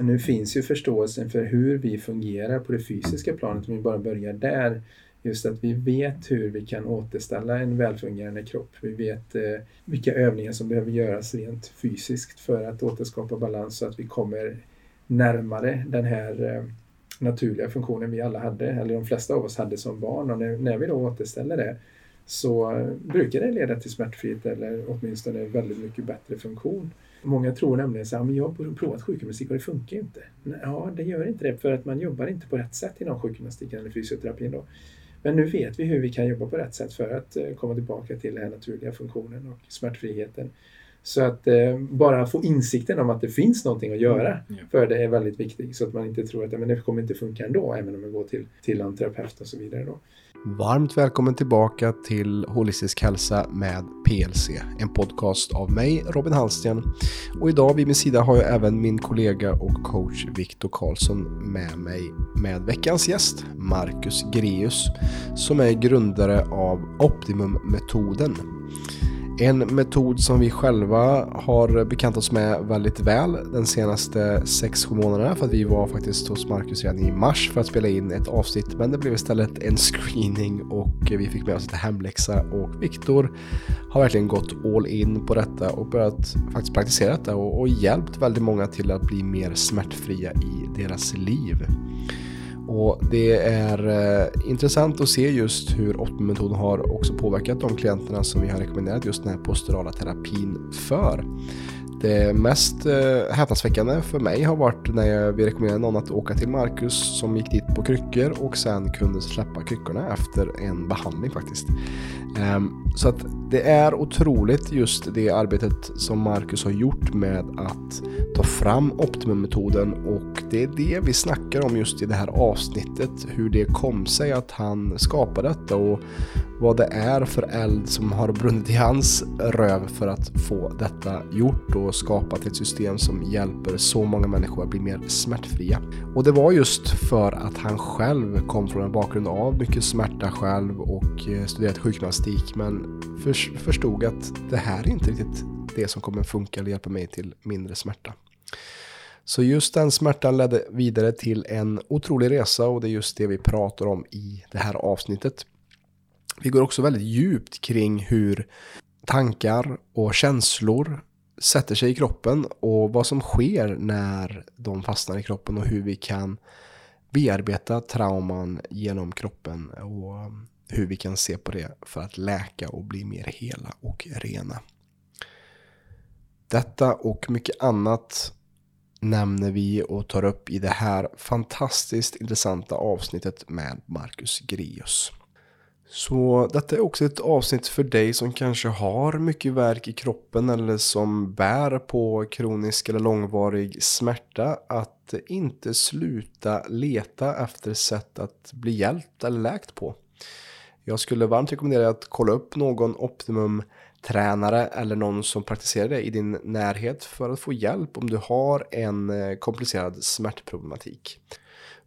nu finns ju förståelsen för hur vi fungerar på det fysiska planet, om vi bara börjar där. Just att vi vet hur vi kan återställa en välfungerande kropp. Vi vet eh, vilka övningar som behöver göras rent fysiskt för att återskapa balans så att vi kommer närmare den här eh, naturliga funktionen vi alla hade, eller de flesta av oss hade som barn. Och när, när vi då återställer det så brukar det leda till smärtfrihet eller åtminstone väldigt mycket bättre funktion. Många tror nämligen så här, men jag har provat sjukgymnastik och det funkar inte. Ja, det gör inte det för att man jobbar inte på rätt sätt inom sjukgymnastiken eller fysioterapin. Då. Men nu vet vi hur vi kan jobba på rätt sätt för att eh, komma tillbaka till den naturliga funktionen och smärtfriheten. Så att eh, bara få insikten om att det finns någonting att göra mm. för det är väldigt viktigt så att man inte tror att men det kommer inte funka ändå även om man går till, till en terapeut och så vidare. Då. Varmt välkommen tillbaka till Holistisk hälsa med PLC, en podcast av mig, Robin Hallsten. Och idag vid min sida har jag även min kollega och coach Viktor Karlsson med mig med veckans gäst, Marcus Greus, som är grundare av Optimum-metoden. En metod som vi själva har bekantat oss med väldigt väl den senaste 6-7 månaderna för att vi var faktiskt hos Marcus redan i mars för att spela in ett avsnitt men det blev istället en screening och vi fick med oss lite hemläxa och Viktor har verkligen gått all in på detta och börjat faktiskt praktisera detta och, och hjälpt väldigt många till att bli mer smärtfria i deras liv. Och det är eh, intressant att se just hur Optimum-metoden har också påverkat de klienterna som vi har rekommenderat just den här posturala terapin för. Det mest eh, häpnadsväckande för mig har varit när jag, vi rekommenderade någon att åka till Marcus som gick dit på kryckor och sen kunde släppa kryckorna efter en behandling faktiskt. Ehm, så att det är otroligt just det arbetet som Marcus har gjort med att ta fram Optimum-metoden och det är det vi snackar om just i det här avsnittet. Hur det kom sig att han skapade detta och vad det är för eld som har brunnit i hans röv för att få detta gjort och skapat ett system som hjälper så många människor att bli mer smärtfria. Och det var just för att han själv kom från en bakgrund av mycket smärta själv och eh, studerat sjukgymnastik men förstod att det här är inte riktigt det som kommer funka eller hjälpa mig till mindre smärta. Så just den smärtan ledde vidare till en otrolig resa och det är just det vi pratar om i det här avsnittet. Vi går också väldigt djupt kring hur tankar och känslor sätter sig i kroppen och vad som sker när de fastnar i kroppen och hur vi kan bearbeta trauman genom kroppen och hur vi kan se på det för att läka och bli mer hela och rena. Detta och mycket annat nämner vi och tar upp i det här fantastiskt intressanta avsnittet med Marcus Grius. Så detta är också ett avsnitt för dig som kanske har mycket verk i kroppen eller som bär på kronisk eller långvarig smärta att inte sluta leta efter sätt att bli hjälpt eller läkt på. Jag skulle varmt rekommendera att kolla upp någon optimum tränare eller någon som praktiserar det i din närhet för att få hjälp om du har en eh, komplicerad smärtproblematik.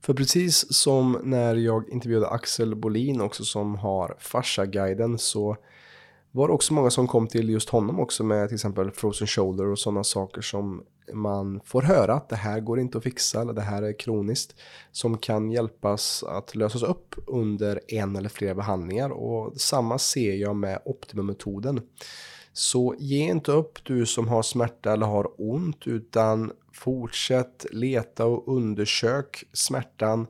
För precis som när jag intervjuade Axel Bolin också som har Fascia-guiden så var det också många som kom till just honom också med till exempel frozen shoulder och sådana saker som man får höra att det här går inte att fixa eller det här är kroniskt som kan hjälpas att lösas upp under en eller flera behandlingar och samma ser jag med optimummetoden. Så ge inte upp du som har smärta eller har ont utan fortsätt leta och undersök smärtan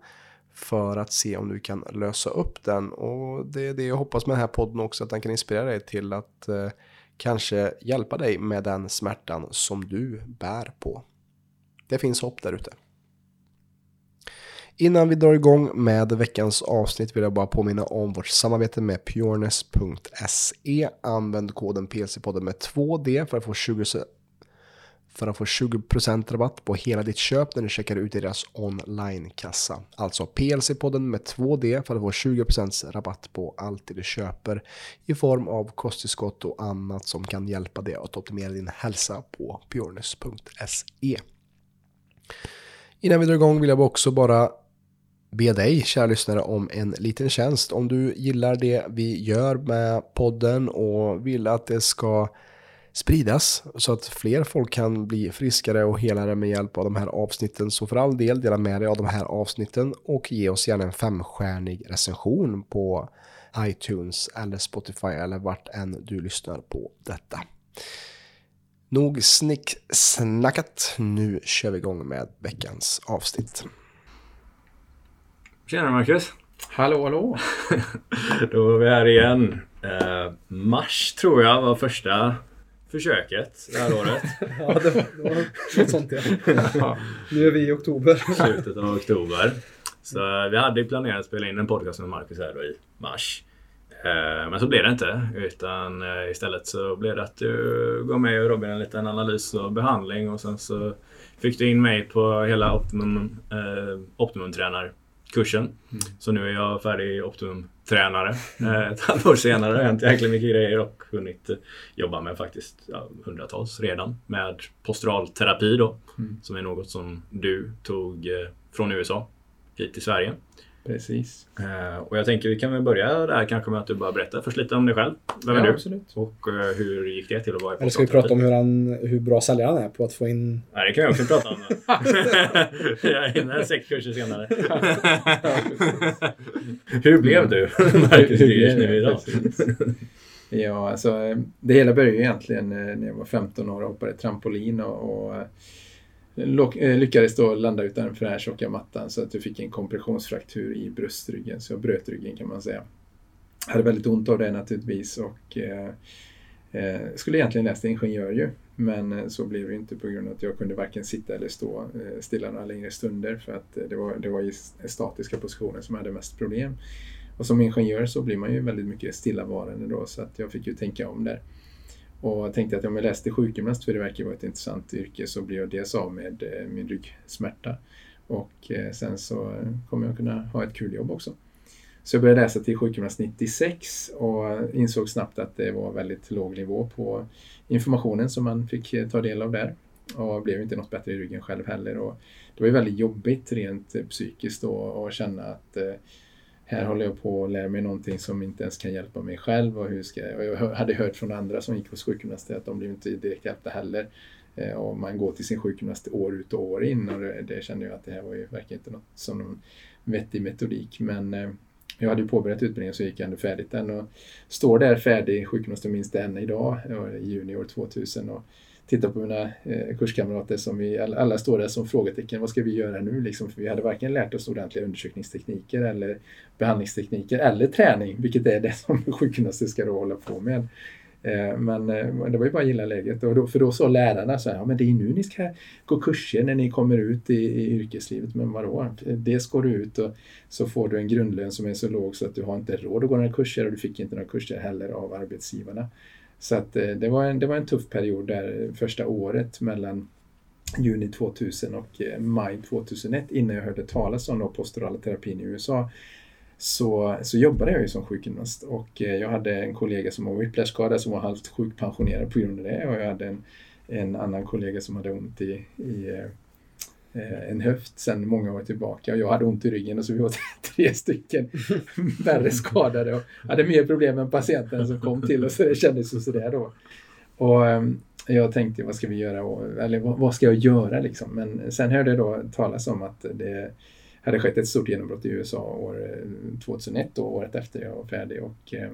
för att se om du kan lösa upp den. Och det är det jag hoppas med den här podden också, att den kan inspirera dig till att eh, kanske hjälpa dig med den smärtan som du bär på. Det finns hopp där ute. Innan vi drar igång med veckans avsnitt vill jag bara påminna om vårt samarbete med pureness.se. Använd koden PLC-podden med 2D för att få 20 för att få 20% rabatt på hela ditt köp när du checkar ut i deras online-kassa. Alltså PLC-podden med 2D för att få 20% rabatt på allt det du köper i form av kosttillskott och annat som kan hjälpa dig att optimera din hälsa på pureness.se. Innan vi drar igång vill jag också bara be dig, kära lyssnare, om en liten tjänst. Om du gillar det vi gör med podden och vill att det ska spridas så att fler folk kan bli friskare och helare med hjälp av de här avsnitten. Så för all del, dela med dig av de här avsnitten och ge oss gärna en femstjärnig recension på iTunes eller Spotify eller vart än du lyssnar på detta. Nog snicksnackat. Nu kör vi igång med veckans avsnitt. Tjena Marcus! Hallå, hallå! Då är vi här igen. Eh, mars tror jag var första försöket det här året. ja, det var, det var något sånt ja. ja. Nu är vi i oktober. Slutet av oktober. Så vi hade planerat att spela in en podcast med Marcus här då i mars. Eh, men så blev det inte. Utan eh, istället så blev det att du gav mig och Robin en liten analys och behandling och sen så fick du in mig på hela Optimum, eh, Optimum tränarkursen. Mm. Så nu är jag färdig Optimum-tränare. Mm. Ett halvår senare har hänt jäkligt mycket grejer och hunnit jobba med faktiskt ja, hundratals redan med posturalterapi då. Mm. Som är något som du tog från USA hit till Sverige. Precis. Uh, och jag tänker vi kan väl börja där kanske med att du bara berättar först lite om dig själv. Vem ja, är du? Absolut. Och uh, hur gick det till att vara i Eller ska vi prata om hur, han, hur bra säljare han är på att få in... Nej, det kan vi också prata om. jag är inne sex kurser senare. hur blev du Marcus Dyrers nu idag? ja, alltså det hela började ju egentligen eh, när jag var 15 år och hoppade trampolin och, och Eh, Eh, lyckades då landa utanför den här tjocka mattan så att jag fick en kompressionsfraktur i bröstryggen, så jag bröt ryggen kan man säga. Jag hade väldigt ont av det naturligtvis och eh, eh skulle egentligen läst ingenjör ju. Men eh, så blev det inte på grund av att jag kunde varken sitta eller stå eh, stilla några längre stunder för att det var, det var i statiska positioner som jag hade mest problem. Och som ingenjör så blir man ju väldigt mycket stillavarande då så att jag fick ju tänka om där. Och tänkte att om jag läste sjukgymnast, för det verkar vara ett intressant yrke, så blir jag dels av med eh, min ryggsmärta. Och eh, sen så kommer jag kunna ha ett kul jobb också. Så jag började läsa till sjukgymnast 96 och insåg snabbt att det var väldigt låg nivå på informationen som man fick eh, ta del av där. Och blev inte något bättre i ryggen själv heller. Och det var ju väldigt jobbigt rent psykiskt då att känna att här håller jag på att lära mig någonting som inte ens kan hjälpa mig själv. Och, hur ska jag, och jag hade hört från andra som gick hos sjukgymnaster att de blev inte direkt hjälpta heller. Eh, och man går till sin sjukgymnast år ut och år in och det, det kände jag att det här var ju verkligen inte något som någon vettig metodik. Men eh, jag hade ju påbörjat utbildningen så gick jag ändå färdigt den och står där färdig sjukgymnast och minns än idag, eh, i juni år 2000. Och tittar på mina eh, kurskamrater som vi alla står där som frågetecken. Vad ska vi göra nu? Liksom, för vi hade varken lärt oss ordentliga undersökningstekniker eller behandlingstekniker eller träning, vilket är det som sjukgymnaster ska då hålla på med. Eh, men eh, det var ju bara att gilla läget. Och då, för då sa lärarna så här, ja men det är nu ni ska gå kurser när ni kommer ut i, i yrkeslivet. Men vadå? Dels går du ut och så får du en grundlön som är så låg så att du har inte råd att gå några kurser och du fick inte några kurser heller av arbetsgivarna. Så att eh, det var, en, det var en tuff period där eh, första året mellan juni 2000 och eh, maj 2001 innan jag hörde talas om posturala terapin i USA så, så jobbade jag ju som sjukgymnast. Och jag hade en kollega som var whiplashskadad som var halvt sjukpensionerad på grund av det. Och jag hade en, en annan kollega som hade ont i, i Eh, en höft sedan många år tillbaka och jag hade ont i ryggen och så vi var tre stycken värre skadade och hade mer problem än patienten som kom till oss det kändes så sådär då. Och ehm, jag tänkte vad ska vi göra, eller vad ska jag göra liksom? Men sen hörde jag då talas om att det hade skett ett stort genombrott i USA år eh, 2001 då, året efter jag var färdig och eh,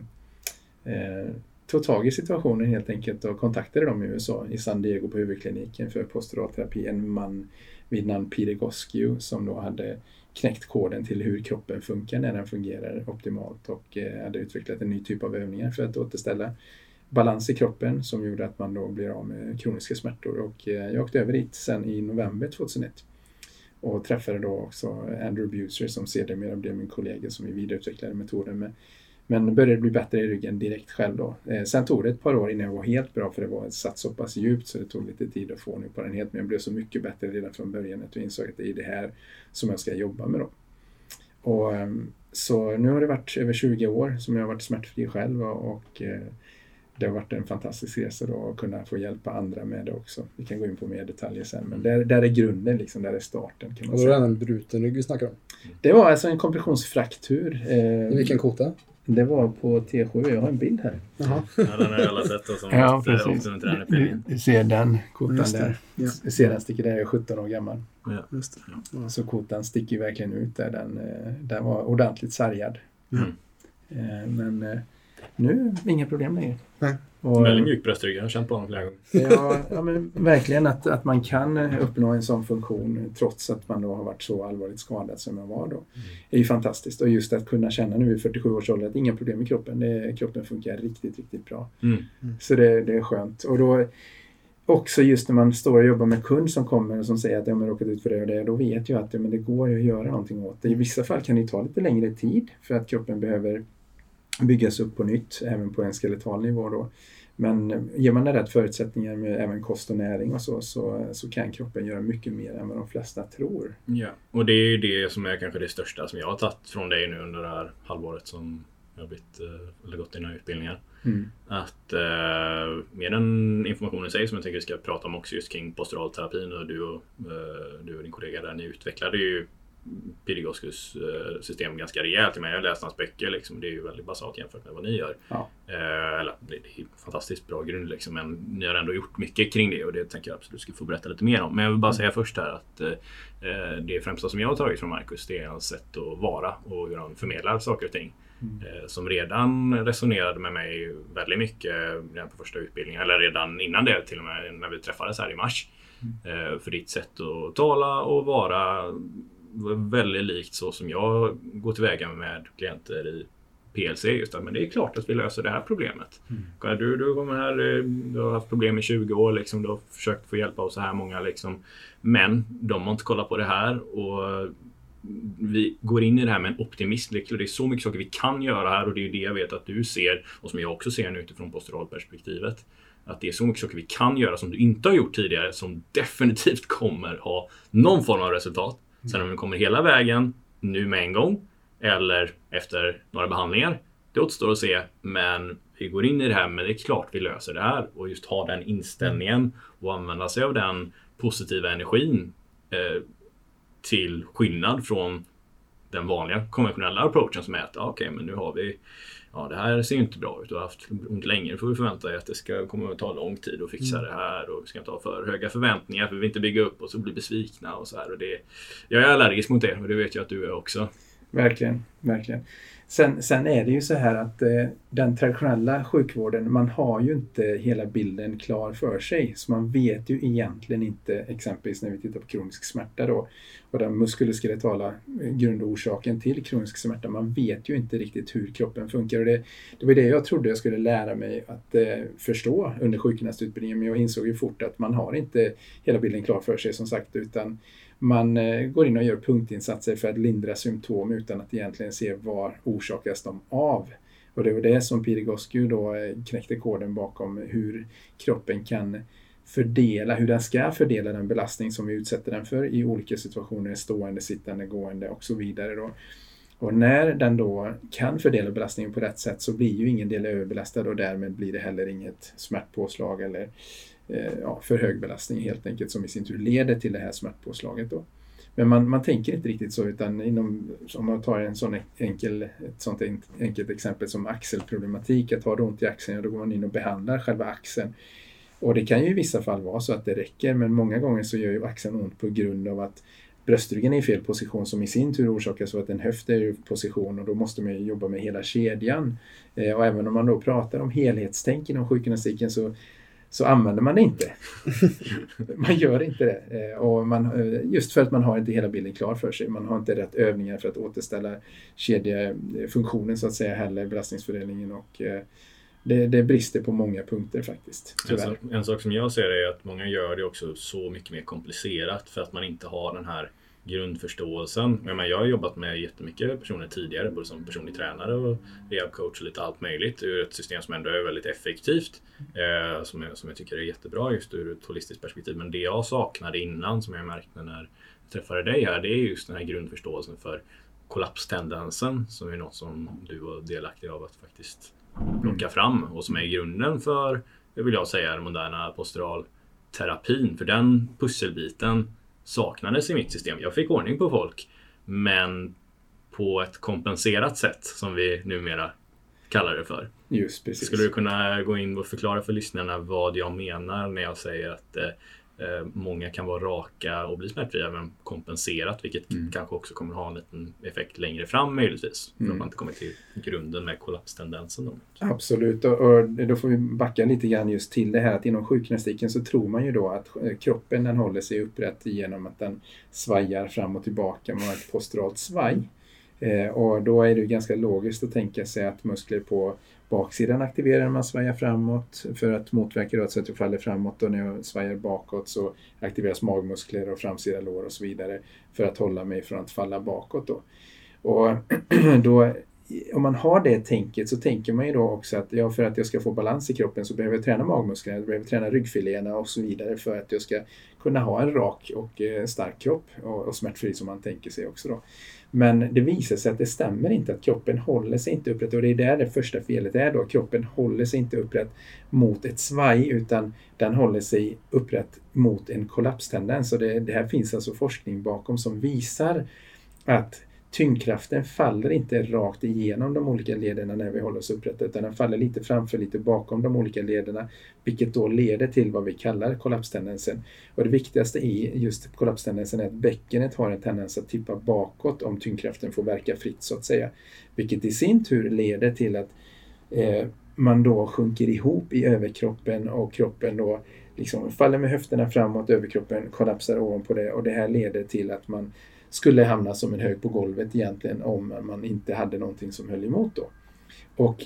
eh, tog tag i situationen helt enkelt och kontaktade dem i USA, i San Diego på huvudkliniken för posturalterapi. En man vid namn Peter Goskew som då hade knäckt koden till hur kroppen funkar när den fungerar optimalt och eh, hade utvecklat en ny typ av övningar för att återställa balans i kroppen som gjorde att man då blir av med kroniska smärtor. Och eh, jag åkte över dit sen i november 2001 och träffade då också Andrew Buser som sedermera blev min kollega som vi vidareutvecklade metoden med men började bli bättre i ryggen direkt själv då. Eh, sen tog det ett par år innan jag var helt bra för det var satt så pass djupt så det tog lite tid att få ordning på den helt. Men jag blev så mycket bättre redan från början att jag insåg att det är det här som jag ska jobba med då. Och, ehm, så nu har det varit över 20 år som jag har varit smärtfri själv och, och eh, det har varit en fantastisk resa då att kunna få hjälpa andra med det också. Vi kan gå in på mer detaljer sen, men där, där är grunden, liksom, där är starten. Kan man och då är det en bruten rygg vi snackar om? Det var alltså en kompressionsfraktur. Eh, I vilken kota? Det var på T7. Jag har en bild här. Jaha. Ja, den har alla sett då som Ja, precis. Du, ser den kotan där. Ja. Du ser den sticker där, är 17 år gammal. Ja. Just det. Ja. Så kotan sticker verkligen ut där. Den, eh, den var ordentligt sargad. Mm. Eh, Men eh, nu inga problem längre. Nej. Och, Väldigt mjuk bröstrygg. Jag har känt på honom flera gånger. Ja, ja men verkligen att, att man kan eh, uppnå en sån funktion trots att man då har varit så allvarligt skadad som jag var då. är ju fantastiskt. Och just att kunna känna nu i 47 års ålder att inga problem med kroppen. Det, kroppen funkar riktigt, riktigt bra. Mm. Så det, det är skönt. Och då också just när man står och jobbar med kund som kommer och som säger att jag har råkat ut för det och det. Då vet jag att ja, men det går ju att göra någonting åt det. I vissa fall kan det ta lite längre tid för att kroppen behöver byggas upp på nytt, även på en skeletal nivå då. Men ger man rätt förutsättningar med även kost och näring och så, så, så kan kroppen göra mycket mer än vad de flesta tror. Ja, och det är ju det som är kanske det största som jag har tagit från dig nu under det här halvåret som jag har blivit, eh, eller gått dina utbildningar. Mm. Att eh, med den informationen i sig som jag tänker vi ska prata om också just kring posturalterapin och du och, eh, du och din kollega där, ni utvecklade ju Pirigoskus eh, system ganska rejält. Men jag har läst hans böcker, liksom, det är ju väldigt basalt jämfört med vad ni gör. Ja. Eh, eller, det är fantastiskt bra grund liksom, men ni har ändå gjort mycket kring det och det tänker jag absolut ska få berätta lite mer om. Men jag vill bara säga först här att eh, det främsta som jag har tagit från Marcus det är hans sätt att vara och hur han förmedlar saker och ting. Eh, som redan resonerade med mig väldigt mycket redan på första utbildningen, eller redan innan det till och med när vi träffades här i mars. Eh, för ditt sätt att tala och vara var väldigt likt så som jag går tillväga med klienter i PLC. Just att, men det är klart att vi löser det här problemet. Kolla, Du, du, kommer här, eh, du har haft problem i 20 år, liksom, du har försökt få hjälp av så här många. Liksom. Men de har inte kollat på det här. Och vi går in i det här med en optimism. Det är, klart, det är så mycket saker vi kan göra här och det är det jag vet att du ser och som jag också ser nu utifrån posturalperspektivet. Att det är så mycket saker vi kan göra som du inte har gjort tidigare som definitivt kommer ha någon form av resultat. Sen om vi kommer hela vägen nu med en gång eller efter några behandlingar. Det återstår att se. Men vi går in i det här men det är klart vi löser det här och just ha den inställningen och använda sig av den positiva energin eh, till skillnad från den vanliga konventionella approachen som är att ja, okej, men nu har vi Ja, det här ser ju inte bra ut. Du har haft ont länge. Nu får vi förvänta dig att det ska kommer att ta lång tid att fixa det här och vi ska inte ha för höga förväntningar för vi vill inte bygga upp och så bli besvikna och så här. Och det, jag är allergisk mot det och det vet jag att du är också. Verkligen, verkligen. Sen, sen är det ju så här att eh, den traditionella sjukvården, man har ju inte hela bilden klar för sig. Så man vet ju egentligen inte, exempelvis när vi tittar på kronisk smärta då, och den muskuloskeletala eh, grundorsaken till kronisk smärta. Man vet ju inte riktigt hur kroppen funkar. Och det, det var det jag trodde jag skulle lära mig att eh, förstå under sjukgymnastutbildningen, men jag insåg ju fort att man har inte hela bilden klar för sig som sagt, utan man eh, går in och gör punktinsatser för att lindra symptom utan att egentligen se var orsakas de av. Och det var det som Pirigoscu då eh, knäckte koden bakom hur kroppen kan fördela, hur den ska fördela den belastning som vi utsätter den för i olika situationer, stående, sittande, gående och så vidare. Då. Och när den då kan fördela belastningen på rätt sätt så blir ju ingen del överbelastad och därmed blir det heller inget smärtpåslag eller eh, ja, för hög belastning helt enkelt som i sin tur leder till det här smärtpåslaget. Då. Men man, man tänker inte riktigt så utan inom, om man tar en sån enkel, ett sånt enkelt exempel som axelproblematik, att har du ont i axeln, ja, då går man in och behandlar själva axeln. Och det kan ju i vissa fall vara så att det räcker men många gånger så gör ju axeln ont på grund av att bröstryggen är i fel position som i sin tur orsakas av att en höft är i position och då måste man ju jobba med hela kedjan. Eh, och även om man då pratar om helhetstänk inom sjukgymnastiken så så använder man det inte. man gör inte det. Eh, Och man, eh, just för att man har inte hela bilden klar för sig. Man har inte rätt övningar för att återställa kedjefunktionen så att säga heller, belastningsfördelningen och eh, det, det brister på många punkter faktiskt. En sak, en sak som jag ser är att många gör det också så mycket mer komplicerat för att man inte har den här grundförståelsen. Jag, menar, jag har jobbat med jättemycket personer tidigare, både som personlig tränare och rehabcoach och lite allt möjligt ur ett system som ändå är väldigt effektivt. Eh, som, jag, som jag tycker är jättebra just ur ett holistiskt perspektiv. Men det jag saknade innan, som jag märkte när jag träffade dig här, det är just den här grundförståelsen för kollapstendensen som är något som du var delaktig av att faktiskt plocka fram och som är grunden för, vill jag säga, den moderna posturalterapin. För den pusselbiten saknades i mitt system. Jag fick ordning på folk, men på ett kompenserat sätt som vi numera kallar det för. Just precis. Skulle du kunna gå in och förklara för lyssnarna vad jag menar när jag säger att eh många kan vara raka och bli smärtfria men kompenserat vilket mm. kanske också kommer ha en liten effekt längre fram möjligtvis. Mm. För att man inte kommer till grunden med kollapstendensen. Då. Absolut och, och, då får vi backa lite grann just till det här att inom sjukgymnastiken så tror man ju då att eh, kroppen den håller sig upprätt genom att den svajar fram och tillbaka med ett posturalt svaj. Eh, och då är det ganska logiskt att tänka sig att muskler på baksidan aktiverar när man svajar framåt för att motverka så att du faller framåt och när jag svajar bakåt så aktiveras magmuskler och framsida lår och så vidare för att hålla mig från att falla bakåt. Då. Och då, om man har det tänket så tänker man ju då också att ja, för att jag ska få balans i kroppen så behöver jag träna magmusklerna, jag behöver träna ryggfiléerna och så vidare för att jag ska kunna ha en rak och eh, stark kropp och, och smärtfri som man tänker sig också. Då. Men det visar sig att det stämmer inte, att kroppen håller sig inte upprätt. Och det är där det första felet är då. Kroppen håller sig inte upprätt mot ett svaj utan den håller sig upprätt mot en kollapstendens. Och det, det här finns alltså forskning bakom som visar att tyngdkraften faller inte rakt igenom de olika lederna när vi håller oss upprätta utan den faller lite framför, lite bakom de olika lederna vilket då leder till vad vi kallar kollapstendensen. Och det viktigaste i just kollapstendensen är att bäckenet har en tendens att tippa bakåt om tyngdkraften får verka fritt så att säga. Vilket i sin tur leder till att eh, man då sjunker ihop i överkroppen och kroppen då liksom faller med höfterna framåt, överkroppen kollapsar ovanpå det och det här leder till att man skulle hamna som en hög på golvet egentligen om man inte hade någonting som höll emot då. Och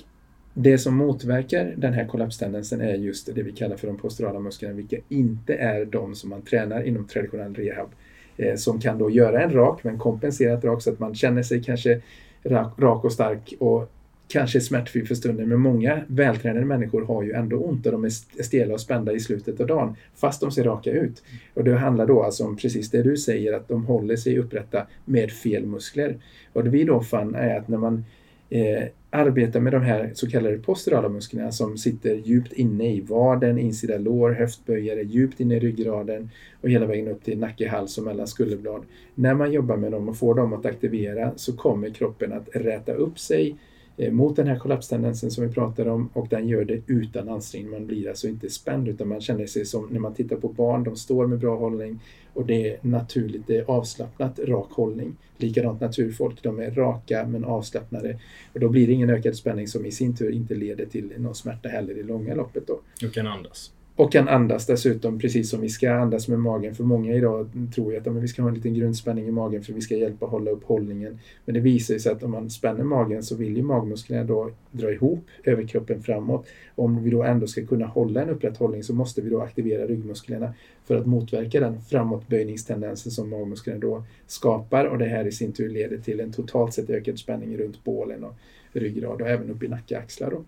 det som motverkar den här kollapstendensen är just det vi kallar för de posturala musklerna, vilka inte är de som man tränar inom traditionell rehab. Eh, som kan då göra en rak, men kompenserat rak så att man känner sig kanske rak, rak och stark och kanske smärtfri för stunden, men många vältränade människor har ju ändå ont och de är stela och spända i slutet av dagen, fast de ser raka ut. Och det handlar då alltså om precis det du säger, att de håller sig upprätta med fel muskler. Och det vi då fann är att när man eh, arbetar med de här så kallade posturala musklerna som sitter djupt inne i vaden, insida lår, höftböjare, djupt inne i ryggraden och hela vägen upp till nacke, hals och mellan skulderblad. När man jobbar med dem och får dem att aktivera så kommer kroppen att räta upp sig Eh, mot den här kollapstendensen som vi pratade om och den gör det utan ansträngning. Man blir alltså inte spänd utan man känner sig som när man tittar på barn, de står med bra hållning och det är naturligt, det är avslappnat rak hållning. Likadant naturfolk, de är raka men avslappnade och då blir det ingen ökad spänning som i sin tur inte leder till någon smärta heller i långa loppet. Då. Du kan andas. Och kan andas dessutom precis som vi ska andas med magen. För många idag tror ju att vi ska ha en liten grundspänning i magen för vi ska hjälpa att hålla upp hållningen. Men det visar sig att om man spänner magen så vill ju magmusklerna då dra ihop överkroppen framåt. Om vi då ändå ska kunna hålla en upprätt hållning så måste vi då aktivera ryggmusklerna för att motverka den framåtböjningstendensen som magmusklerna då skapar och det här i sin tur leder till en totalt sett ökad spänning runt bålen och ryggrad och även upp i nacke och axlar. Då.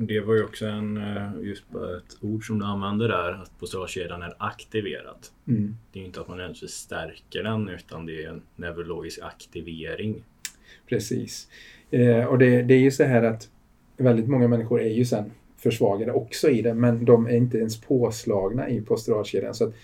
Det var ju också en, eh, just ett ord som du använde där, att posturalkedjan är aktiverad. Mm. Det är inte att man nödvändigtvis stärker den utan det är en neurologisk aktivering. Precis. Eh, och det, det är ju så här att väldigt många människor är ju sen försvagade också i det men de är inte ens påslagna i posturalkedjan. Så att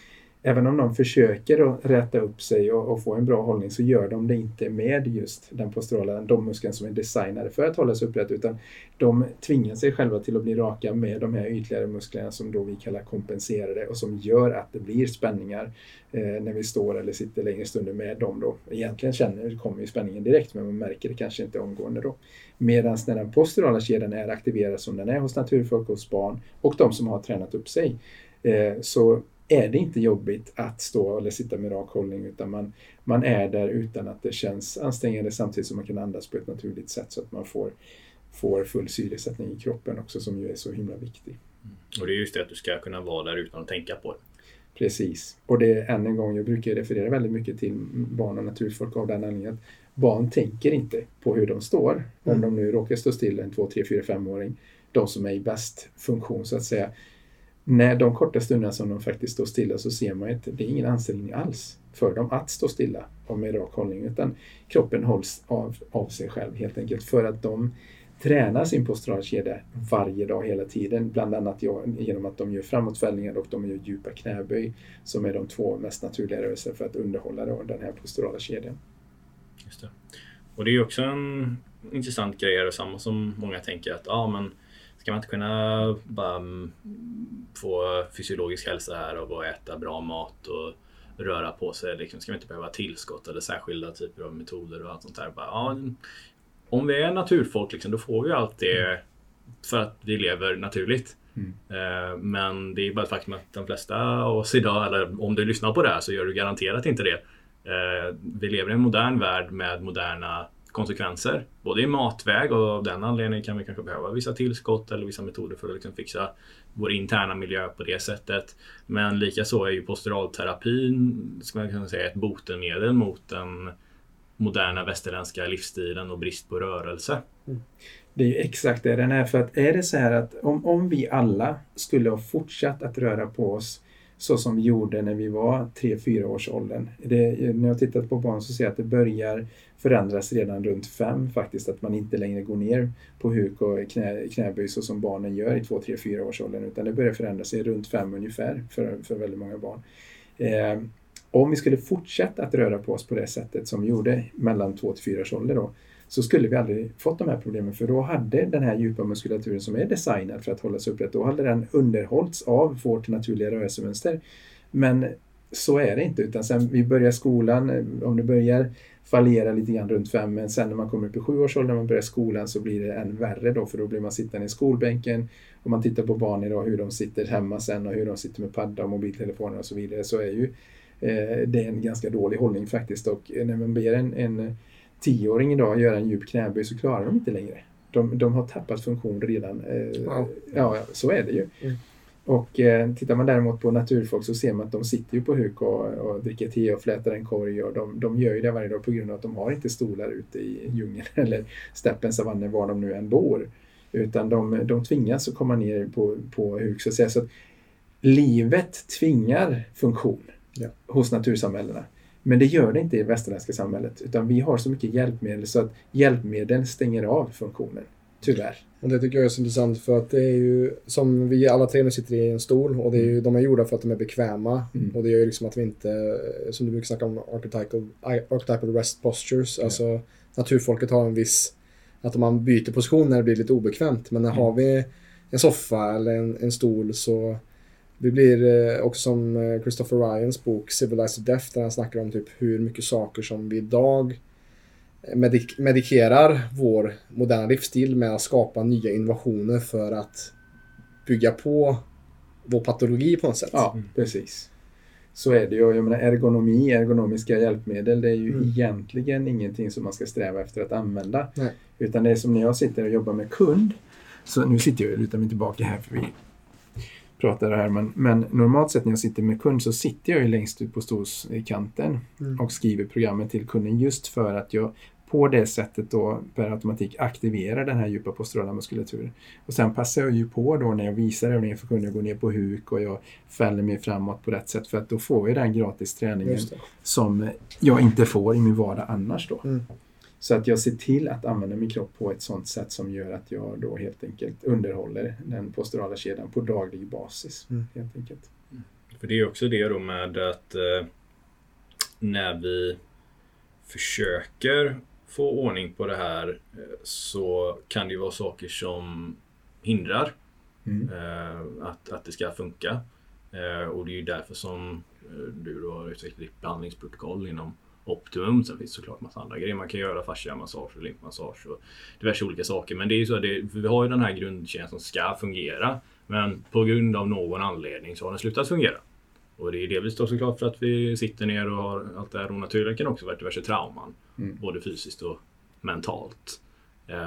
även om de försöker att räta upp sig och, och, få en bra hållning så gör de det inte med just den posturala, de muskeln som är designade för att hålla sig upprätt utan de tvingar sig själva till att bli raka med de här ytligare musklerna som då vi kallar kompenserade och som gör att det blir spänningar eh, när vi står eller sitter längre stunder med dem då. Egentligen känner, kommer ju spänningen direkt men man märker det kanske inte omgående då. Medan när den posturala kedjan är aktiverad som den är hos naturfolk, hos barn och de som har tränat upp sig eh, så är det inte jobbigt att stå eller sitta med rak hållning utan man, man är där utan att det känns ansträngande samtidigt som man kan andas på ett naturligt sätt så att man får, får full syresättning i kroppen också som ju är så himla viktig. Mm. Och det är just det att du ska kunna vara där utan att tänka på det. Precis. Och det är än en gång, jag brukar referera väldigt mycket till barn och naturfolk av den anledningen att barn tänker inte på hur de står. Mm. Om de nu råkar stå still en 2, 3, 4, 5-åring. De som är i bäst funktion så att säga när de korta stunderna som de faktiskt står stilla så ser man att det är ingen ansträngning alls för dem att stå stilla och med rak hållning utan kroppen hålls av, av sig själv helt enkelt för att de tränar sin posturalkedja varje dag hela tiden. Bland annat genom att de gör framåtfällningar och de gör djupa knäböj som är de två mest naturliga rörelserna för att underhålla den här posturala kedjan. Just det. Och det är också en intressant grej är samma som många tänker att ah, men ska man inte kunna bara mm, få fysiologisk hälsa här att äta bra mat och röra på sig? Liksom, ska vi inte behöva tillskott eller särskilda typer av metoder och allt sånt där? Bara, ja, om vi är naturfolk liksom, då får vi allt det för att vi lever naturligt. Mm. Eh, men det är bara ett faktum att de flesta av oss idag, eller om du lyssnar på det här så gör du garanterat inte det. Eh, vi lever i en modern värld med moderna konsekvenser. Både i matväg och av den anledningen kan vi kanske behöva vissa tillskott eller vissa metoder för att liksom fixa vår interna miljö på det sättet. Men likaså är ju posturalterapin ska man kunna säga, ett botemedel mot den moderna västerländska livsstilen och brist på rörelse. Mm. Det är ju exakt det den är. För att är det så här att om, om vi alla skulle ha fortsatt att röra på oss så som vi gjorde när vi var 3-4 års åldern. Det, när jag tittat på barn så ser jag att det börjar förändras redan runt 5 faktiskt. Att man inte längre går ner på huk och knä, knäböj så som barnen gör i 2, 3, 4 års åldern. Utan det börjar förändras sig runt 5 ungefär för, för väldigt många barn. Eh, om vi skulle fortsätta att röra på oss på det sättet som vi gjorde mellan 2 till 4 års ålder då, så skulle vi aldrig fått de här problemen för då hade den här djupa muskulaturen som är designad för att hålla sig upprätt, då hade den underhållits av vårt naturliga rörelsemönster. Men så är det inte utan sen vi börjar skolan, eh, om det börjar fallera lite grann runt fem men sen när man kommer upp i sjuårsåldern, när man börjar skolan så blir det än värre då för då blir man sittande i skolbänken. Om man tittar på barn idag hur de sitter hemma sen och hur de sitter med padda och mobiltelefoner och så vidare så är ju eh, det är en ganska dålig hållning faktiskt och eh, när man ber en, en tioåring idag göra en djup knäböj så klarar de inte längre. De, de har tappat funktion redan. Eh, wow. Ja, så är det ju. Mm. Och eh, tittar man däremot på naturfolk så ser man att de sitter ju på huk och, och dricker te och flätar en korg och de, de gör ju det varje dag på grund av att de har inte stolar ute i djungeln eller steppen, savannen, var de nu än bor. Utan de, de tvingas att komma ner på, på huk så att säga. Så att livet tvingar funktion ja. hos natursamhällena. Men det gör det inte i det västerländska samhället utan vi har så mycket hjälpmedel så att hjälpmedel stänger av funktionen. Tyvärr. Och det tycker jag är så intressant för att det är ju som vi alla tre nu sitter i en stol och det är ju, de är gjorda för att de är bekväma. Mm. Och det gör ju liksom att vi inte, som du brukar snacka om, archetypal, archetypal rest postures. Ja. Alltså naturfolket har en viss, att om man byter position när det blir lite obekvämt. Men när mm. har vi en soffa eller en, en stol så det blir eh, också som eh, Christopher Ryans bok Civilized Death där han snackar om typ hur mycket saker som vi idag eh, medik medikerar vår moderna livsstil med att skapa nya innovationer för att bygga på vår patologi på något sätt. Ja, precis. Så är det ju. Jag menar, ergonomi, ergonomiska hjälpmedel, det är ju mm. egentligen ingenting som man ska sträva efter att använda. Nej. Utan det är som när jag sitter och jobbar med kund. Så nu sitter jag och lutar mig tillbaka här för vi pratar här, men, men normalt sett när jag sitter med kund så sitter jag ju längst ut på stolskanten mm. och skriver programmet till kunden just för att jag på det sättet då per automatik aktiverar den här djupa posturala muskulaturen. Och sen passar jag ju på då när jag visar övningen för kunden, jag går ner på huk och jag fäller mig framåt på rätt sätt för att då får jag den gratis träningen som jag inte får i min vardag annars då. Mm. Så att jag ser till att använda min kropp på ett sådant sätt som gör att jag då helt enkelt underhåller den posturala kedjan på daglig basis. Mm. Helt enkelt. Mm. För det är också det då med att eh, när vi försöker få ordning på det här eh, så kan det ju vara saker som hindrar mm. eh, att, att det ska funka. Eh, och det är ju därför som eh, du då har utvecklat ditt behandlingsprotokoll inom optimum. Sen finns det såklart massa andra grejer man kan göra. Fasciamassage och limpmassage och diverse olika saker. Men det är ju så att vi har ju den här grundkedjan som ska fungera. Men på grund av någon anledning så har den slutat fungera. Och det är delvis då såklart för att vi sitter ner och har allt det här onaturliga kan också vara diverse trauman. Mm. Både fysiskt och mentalt.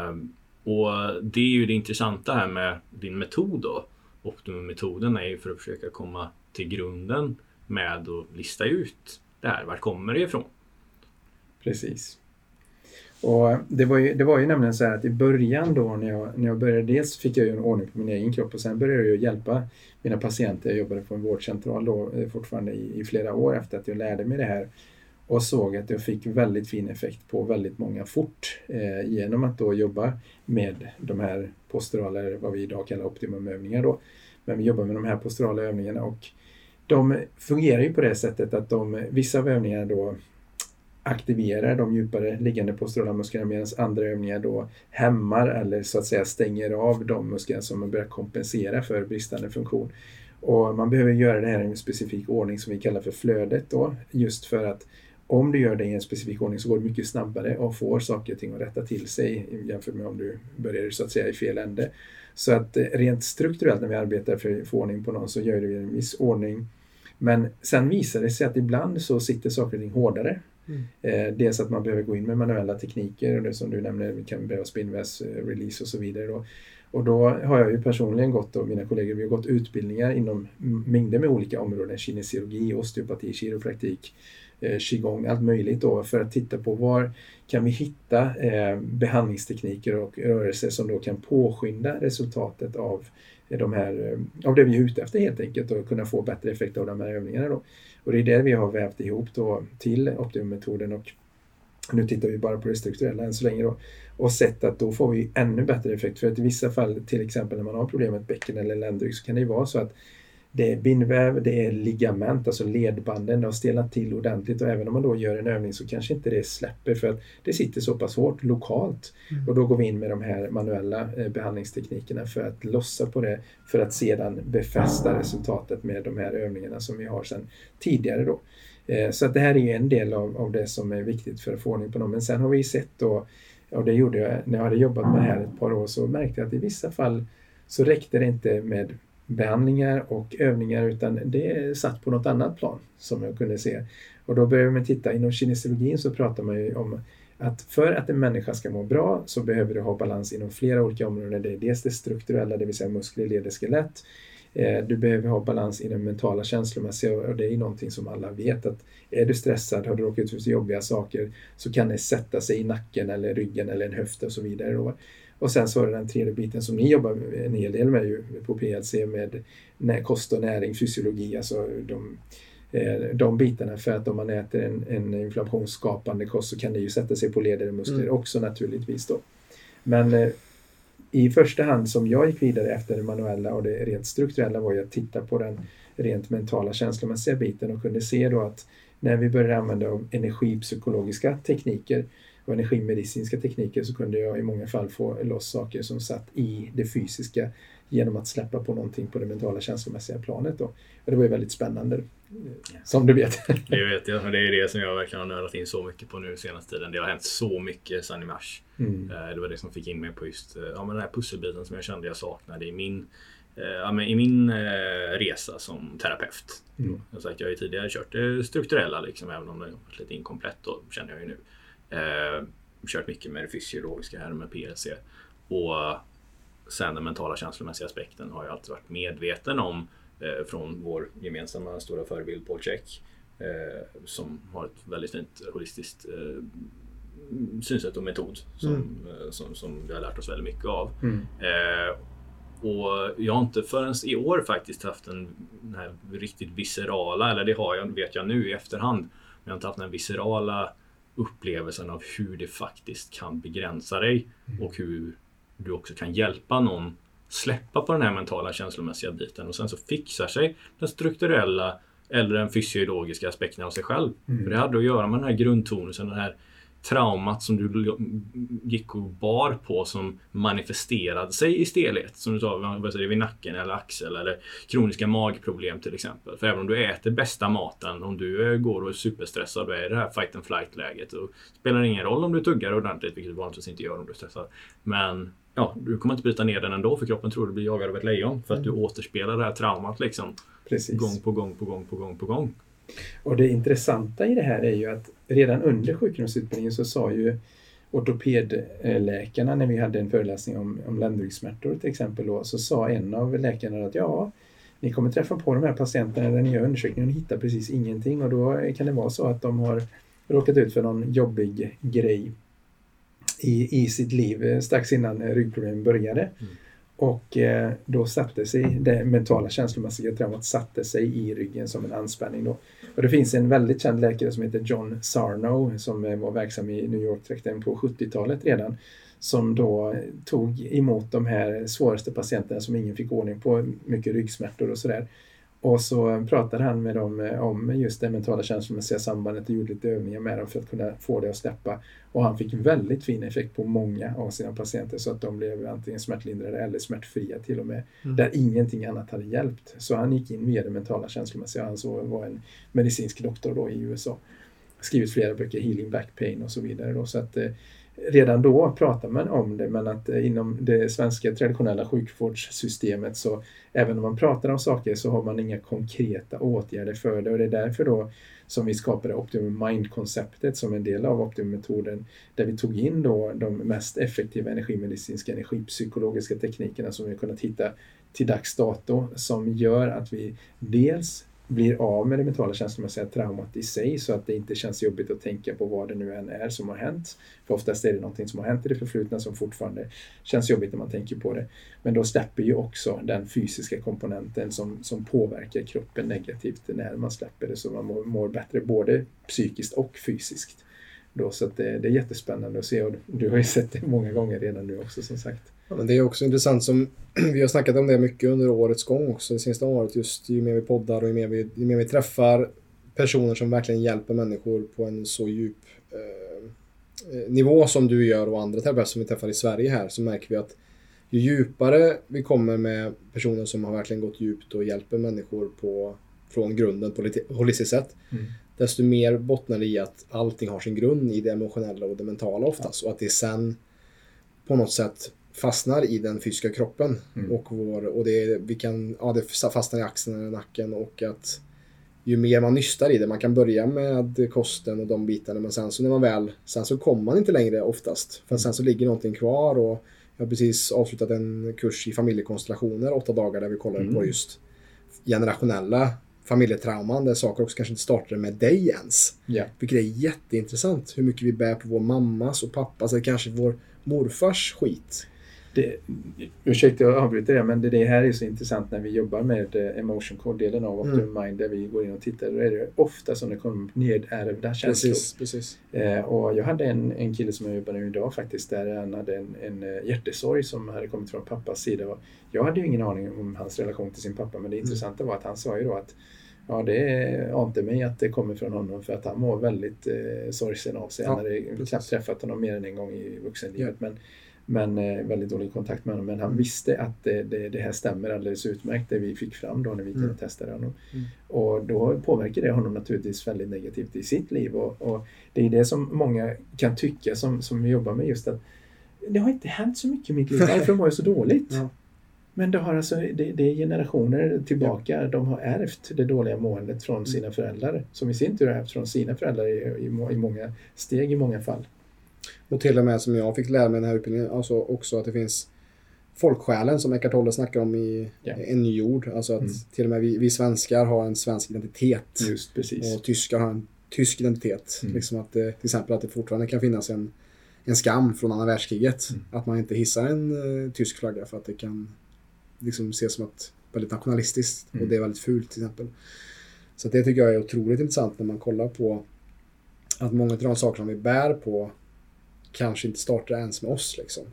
Um, och det är ju det intressanta här med din metod då. Optimum-metoden är ju för att försöka komma till grunden med att lista ut det här. Vart kommer det ifrån? Precis. Och det var, ju, det var ju nämligen så här att i början då när jag, när jag började, dels fick jag ju en ordning på min egen kropp och sen började jag hjälpa mina patienter. Jag jobbade på en vårdcentral då eh, fortfarande i, i flera år efter att jag lärde mig det här och såg att jag fick väldigt fin effekt på väldigt många fort eh, genom att då jobba med de här posturala, vad vi idag kallar optimumövningar då. Men vi jobbar med de här posturala övningarna och de fungerar ju på det sättet att de, vissa av övningarna då aktiverar de djupare liggande posturala musklerna medan andra övningar då hämmar eller så att säga stänger av de muskler som man börjar kompensera för bristande funktion. Och man behöver göra det här i en specifik ordning som vi kallar för flödet då, just för att om du gör det i en specifik ordning så går det mycket snabbare och får saker och ting att rätta till sig jämfört med om du börjar så att säga i fel ände. Så att eh, rent strukturellt när vi arbetar för att få ordning på någon så gör vi en viss ordning. Men sen visar det sig att ibland så sitter saker och ting hårdare. Mm. Eh, dels att man behöver gå in med manuella tekniker och det som du nämner, vi kan behöva spinväs, eh, release och så vidare. Då. Och då har jag ju personligen gått och mina kollegor, vi har gått utbildningar inom mängder med olika områden, kinesiologi, osteopati, kiropraktik, eh, qigong, allt möjligt då för att titta på var kan vi hitta eh, behandlingstekniker och rörelser som då kan påskynda resultatet av de här, eh, av det vi är ute efter helt enkelt och kunna få bättre effekt av de här övningarna. Då. Och det är det vi har vävt ihop då till Optimum-metoden och nu tittar vi bara på det strukturella än så länge då och sett att då får vi ännu bättre effekt. För att i vissa fall, till exempel när man har problem med ett bäcken eller ländrygg, så kan det ju vara så att det är bindväv, det är ligament, alltså ledbanden, det har stelnat till ordentligt och även om man då gör en övning så kanske inte det släpper för att det sitter så pass hårt lokalt. Mm. Och då går vi in med de här manuella eh, behandlingsteknikerna för att lossa på det för att sedan befästa resultatet med de här övningarna som vi har sedan tidigare. Då. Eh, så att det här är ju en del av, av det som är viktigt för att få ordning på dem. Men sen har vi sett då, och det gjorde jag när jag hade jobbat med det här ett par år, så märkte jag att i vissa fall så räckte det inte med behandlingar och övningar utan det satt på något annat plan som jag kunde se. Och då började man titta, inom kinesiologin så pratar man ju om att för att en människa ska må bra så behöver du ha balans inom flera olika områden. Det är dels det strukturella, det vill säga muskler, leder, skelett. Eh, du behöver ha balans i den mentala känslomässiga och det är någonting som alla vet att är du stressad, har du råkat ut för jobbiga saker så kan det sätta sig i nacken eller ryggen eller en höft och så vidare. Och sen så är det den tredje biten som ni jobbar en hel del med ju på PLC med kost och näring, fysiologi, alltså de, eh, de bitarna. För att om man äter en, en inflammationsskapande kost så kan det ju sätta sig på leder och muskler mm. också naturligtvis. Då. Men eh, i första hand som jag gick vidare efter det manuella och det rent strukturella var ju att titta på den rent mentala känslomässiga biten och kunde se då att när vi började använda energipsykologiska tekniker och energimedicinska tekniker så kunde jag i många fall få loss saker som satt i det fysiska genom att släppa på någonting på det mentala känslomässiga planet. Då. Och det var ju väldigt spännande, som du vet. Det vet jag. Det är det som jag verkligen har nördat in så mycket på nu senaste tiden. Det har hänt så mycket sedan i mars. Mm. Eh, det var det som fick in mig på just eh, ja, men den här pusselbiten som jag kände jag saknade i min eh, Ja, i min resa som terapeut. Mm. Jag, sagt, jag har ju tidigare kört det strukturella, liksom, även om det varit lite inkomplett. Då, känner jag ju nu. Eh, kört mycket med det fysiologiska här med PLC. Och sen den mentala känslomässiga aspekten har jag alltid varit medveten om eh, från vår gemensamma stora förebild Paul Check. Eh, som har ett väldigt fint holistiskt eh, synsätt och metod som, mm. Eh, som, som, vi har lärt oss väldigt mycket av. Mm. Eh, och jag har inte förrän i år faktiskt haft här riktigt viscerala, eller det har jag, vet jag nu i efterhand, men jag har inte haft den viscerala upplevelsen av hur det faktiskt kan begränsa dig mm. och hur du också kan hjälpa någon släppa på den här mentala känslomässiga biten och sen så fixar sig den strukturella eller den fysiologiska aspekten av sig själv. Mm. För det hade att göra med den här grundtonusen, den här traumat som du gick och bar på som manifesterade sig i stelhet. Som du sa, vid nacken eller axel eller kroniska magproblem till exempel. För även om du äter bästa maten, om du går och är superstressad och är i det här fight and flight läget. Så spelar det ingen roll om du tuggar ordentligt, vilket du vanligtvis inte gör om du är stressad. Men ja, du kommer inte bryta ner den ändå för kroppen tror du blir jagad av ett lejon. För att du mm. återspelar det här traumat liksom. Precis. Gång på gång på gång på gång på gång. Och det intressanta i det här är ju att redan under sjukdomsutbildningen så sa ju ortopedläkarna när vi hade en föreläsning om, om ländryggsmärtor till exempel då, så sa en av läkarna att ja, ni kommer träffa på de här patienterna när ni gör undersökningen och hittar precis ingenting och då kan det vara så att de har råkat ut för någon jobbig grej i, i sitt liv eh, strax innan eh, ryggproblemen började. Mm. Och eh, då satte sig det mentala känslomässiga traumat satte sig i ryggen som en anspänning. Då. Och det finns en väldigt känd läkare som heter John Sarno som eh, var verksam i New York-trakten på 70-talet redan. Som då tog emot de här svåraste patienterna som ingen fick ordning på, mycket ryggsmärtor och sådär. Och så pratade han med dem eh, om just det mentala känslomässiga sambandet och gjorde lite övningar med dem för att kunna få det att släppa. Och han fick väldigt fin effekt på många av sina patienter så att de blev antingen smärtlindrade eller smärtfria till och med. Mm. Där ingenting annat hade hjälpt. Så han gick in via det mentala känslomässiga. Han så var en medicinsk doktor då i USA. Skrivit flera böcker, Healing Back Pain och så vidare. Då. Så att, eh, redan då pratar man om det men att eh, inom det svenska traditionella sjukvårdssystemet så även om man pratar om saker så har man inga konkreta åtgärder för det. Och det är därför då som vi skapade Optimum Mind-konceptet som en del av Optimum-metoden där vi tog in då de mest effektiva energimedicinska energipsykologiska teknikerna som vi har kunnat hitta till dags dato som gör att vi dels blir av med det mentala känslomässiga traumat i sig så att det inte känns jobbigt att tänka på vad det nu än är som har hänt. För oftast är det någonting som har hänt i det förflutna som fortfarande känns jobbigt när man tänker på det. Men då släpper ju också den fysiska komponenten som, som påverkar kroppen negativt när man släpper det så man mår, mår bättre både psykiskt och fysiskt. Då, så det, det, är jättespännande att se och du har ju sett det många gånger redan nu också som sagt. Ja, men det är också intressant som vi har snackat om det mycket under årets gång också det senaste året just ju mer vi poddar och ju mer vi, ju mer vi träffar personer som verkligen hjälper människor på en så djup eh, eh nivå som du gör och andra terapeuter som vi träffar i Sverige här så märker vi att ju djupare vi kommer med personer som har verkligen gått djupt och hjälper människor på, från grunden på ett holistiskt sätt mm desto mer bottnar det i att allting har sin grund i det emotionella och det mentala oftast. Ja. Och att det sen på något sätt fastnar i den fysiska kroppen. Mm. Och, vår, och det, vi kan, ja, det fastnar i axeln eller nacken och att ju mer man nystar i det, man kan börja med kosten och de bitarna men sen så när man väl, sen så kommer man inte längre oftast. För sen så ligger någonting kvar och jag har precis avslutat en kurs i familjekonstellationer, åtta dagar där vi kollar mm. på just generationella familjetrauman där saker också kanske inte startade med dig ens. Yeah. Vilket är jätteintressant hur mycket vi bär på vår mammas och pappas eller kanske vår morfars skit. Det, ursäkta jag avbryter det, men det, det här är så intressant när vi jobbar med eh, emotion code-delen av Optimum mm. Mind där vi går in och tittar. Då är det ofta som det kommer nedärvda känslor. Precis, precis. Eh, och jag hade en, en kille som jag jobbar med idag faktiskt där han hade en, en eh, hjärtesorg som hade kommit från pappas sida. Och jag hade ju ingen aning om hans relation till sin pappa men det mm. intressanta var att han sa ju då att Ja, det ante mig att det kommer från honom för att han var väldigt eh, sorgsen av sig. Ja, han hade knappt träffat honom mer än en gång i vuxenlivet. Ja. Men, men eh, väldigt dålig kontakt med honom. Men han visste att det, det, det, här stämmer alldeles utmärkt, det vi fick fram då när vi mm. testade honom. Mm. Och då påverkar det honom naturligtvis väldigt negativt i sitt liv. Och, och, det är det som många kan tycka som, som jobbar med just att det har inte hänt så mycket i mitt liv, varför mår jag så dåligt? Ja. Men det, har alltså, det, det är generationer tillbaka. Ja. De har ärvt det dåliga måendet från mm. sina föräldrar. Som i sin tur har ärvt från sina föräldrar i, i, i många steg i många fall. Och till och med som jag fick lära mig den här utbildningen, alltså också att det finns folksjälen som Eckart Tolle snackar om i yeah. En ny jord. Alltså att mm. till och med vi, vi, svenskar har en svensk identitet. Just precis. Och tyskar har en tysk identitet. Mm. Liksom att det, till exempel att det fortfarande kan finnas en, en skam från andra världskriget. Mm. Att man inte hissar en uh, tysk flagga för att det kan liksom ses som ett väldigt nationalistiskt och mm. det är väldigt fult till exempel. Så det tycker jag är otroligt intressant när man kollar på att många av de saker som vi bär på kanske inte startar ens med oss. Liksom.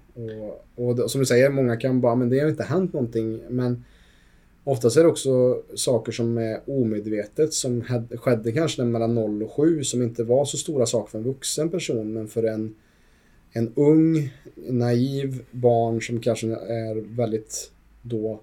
Och, och som du säger, många kan bara, men det har inte hänt någonting. Men oftast är det också saker som är omedvetet som skedde kanske mellan 0 och 7 som inte var så stora saker för en vuxen person men för en, en ung, naiv barn som kanske är väldigt då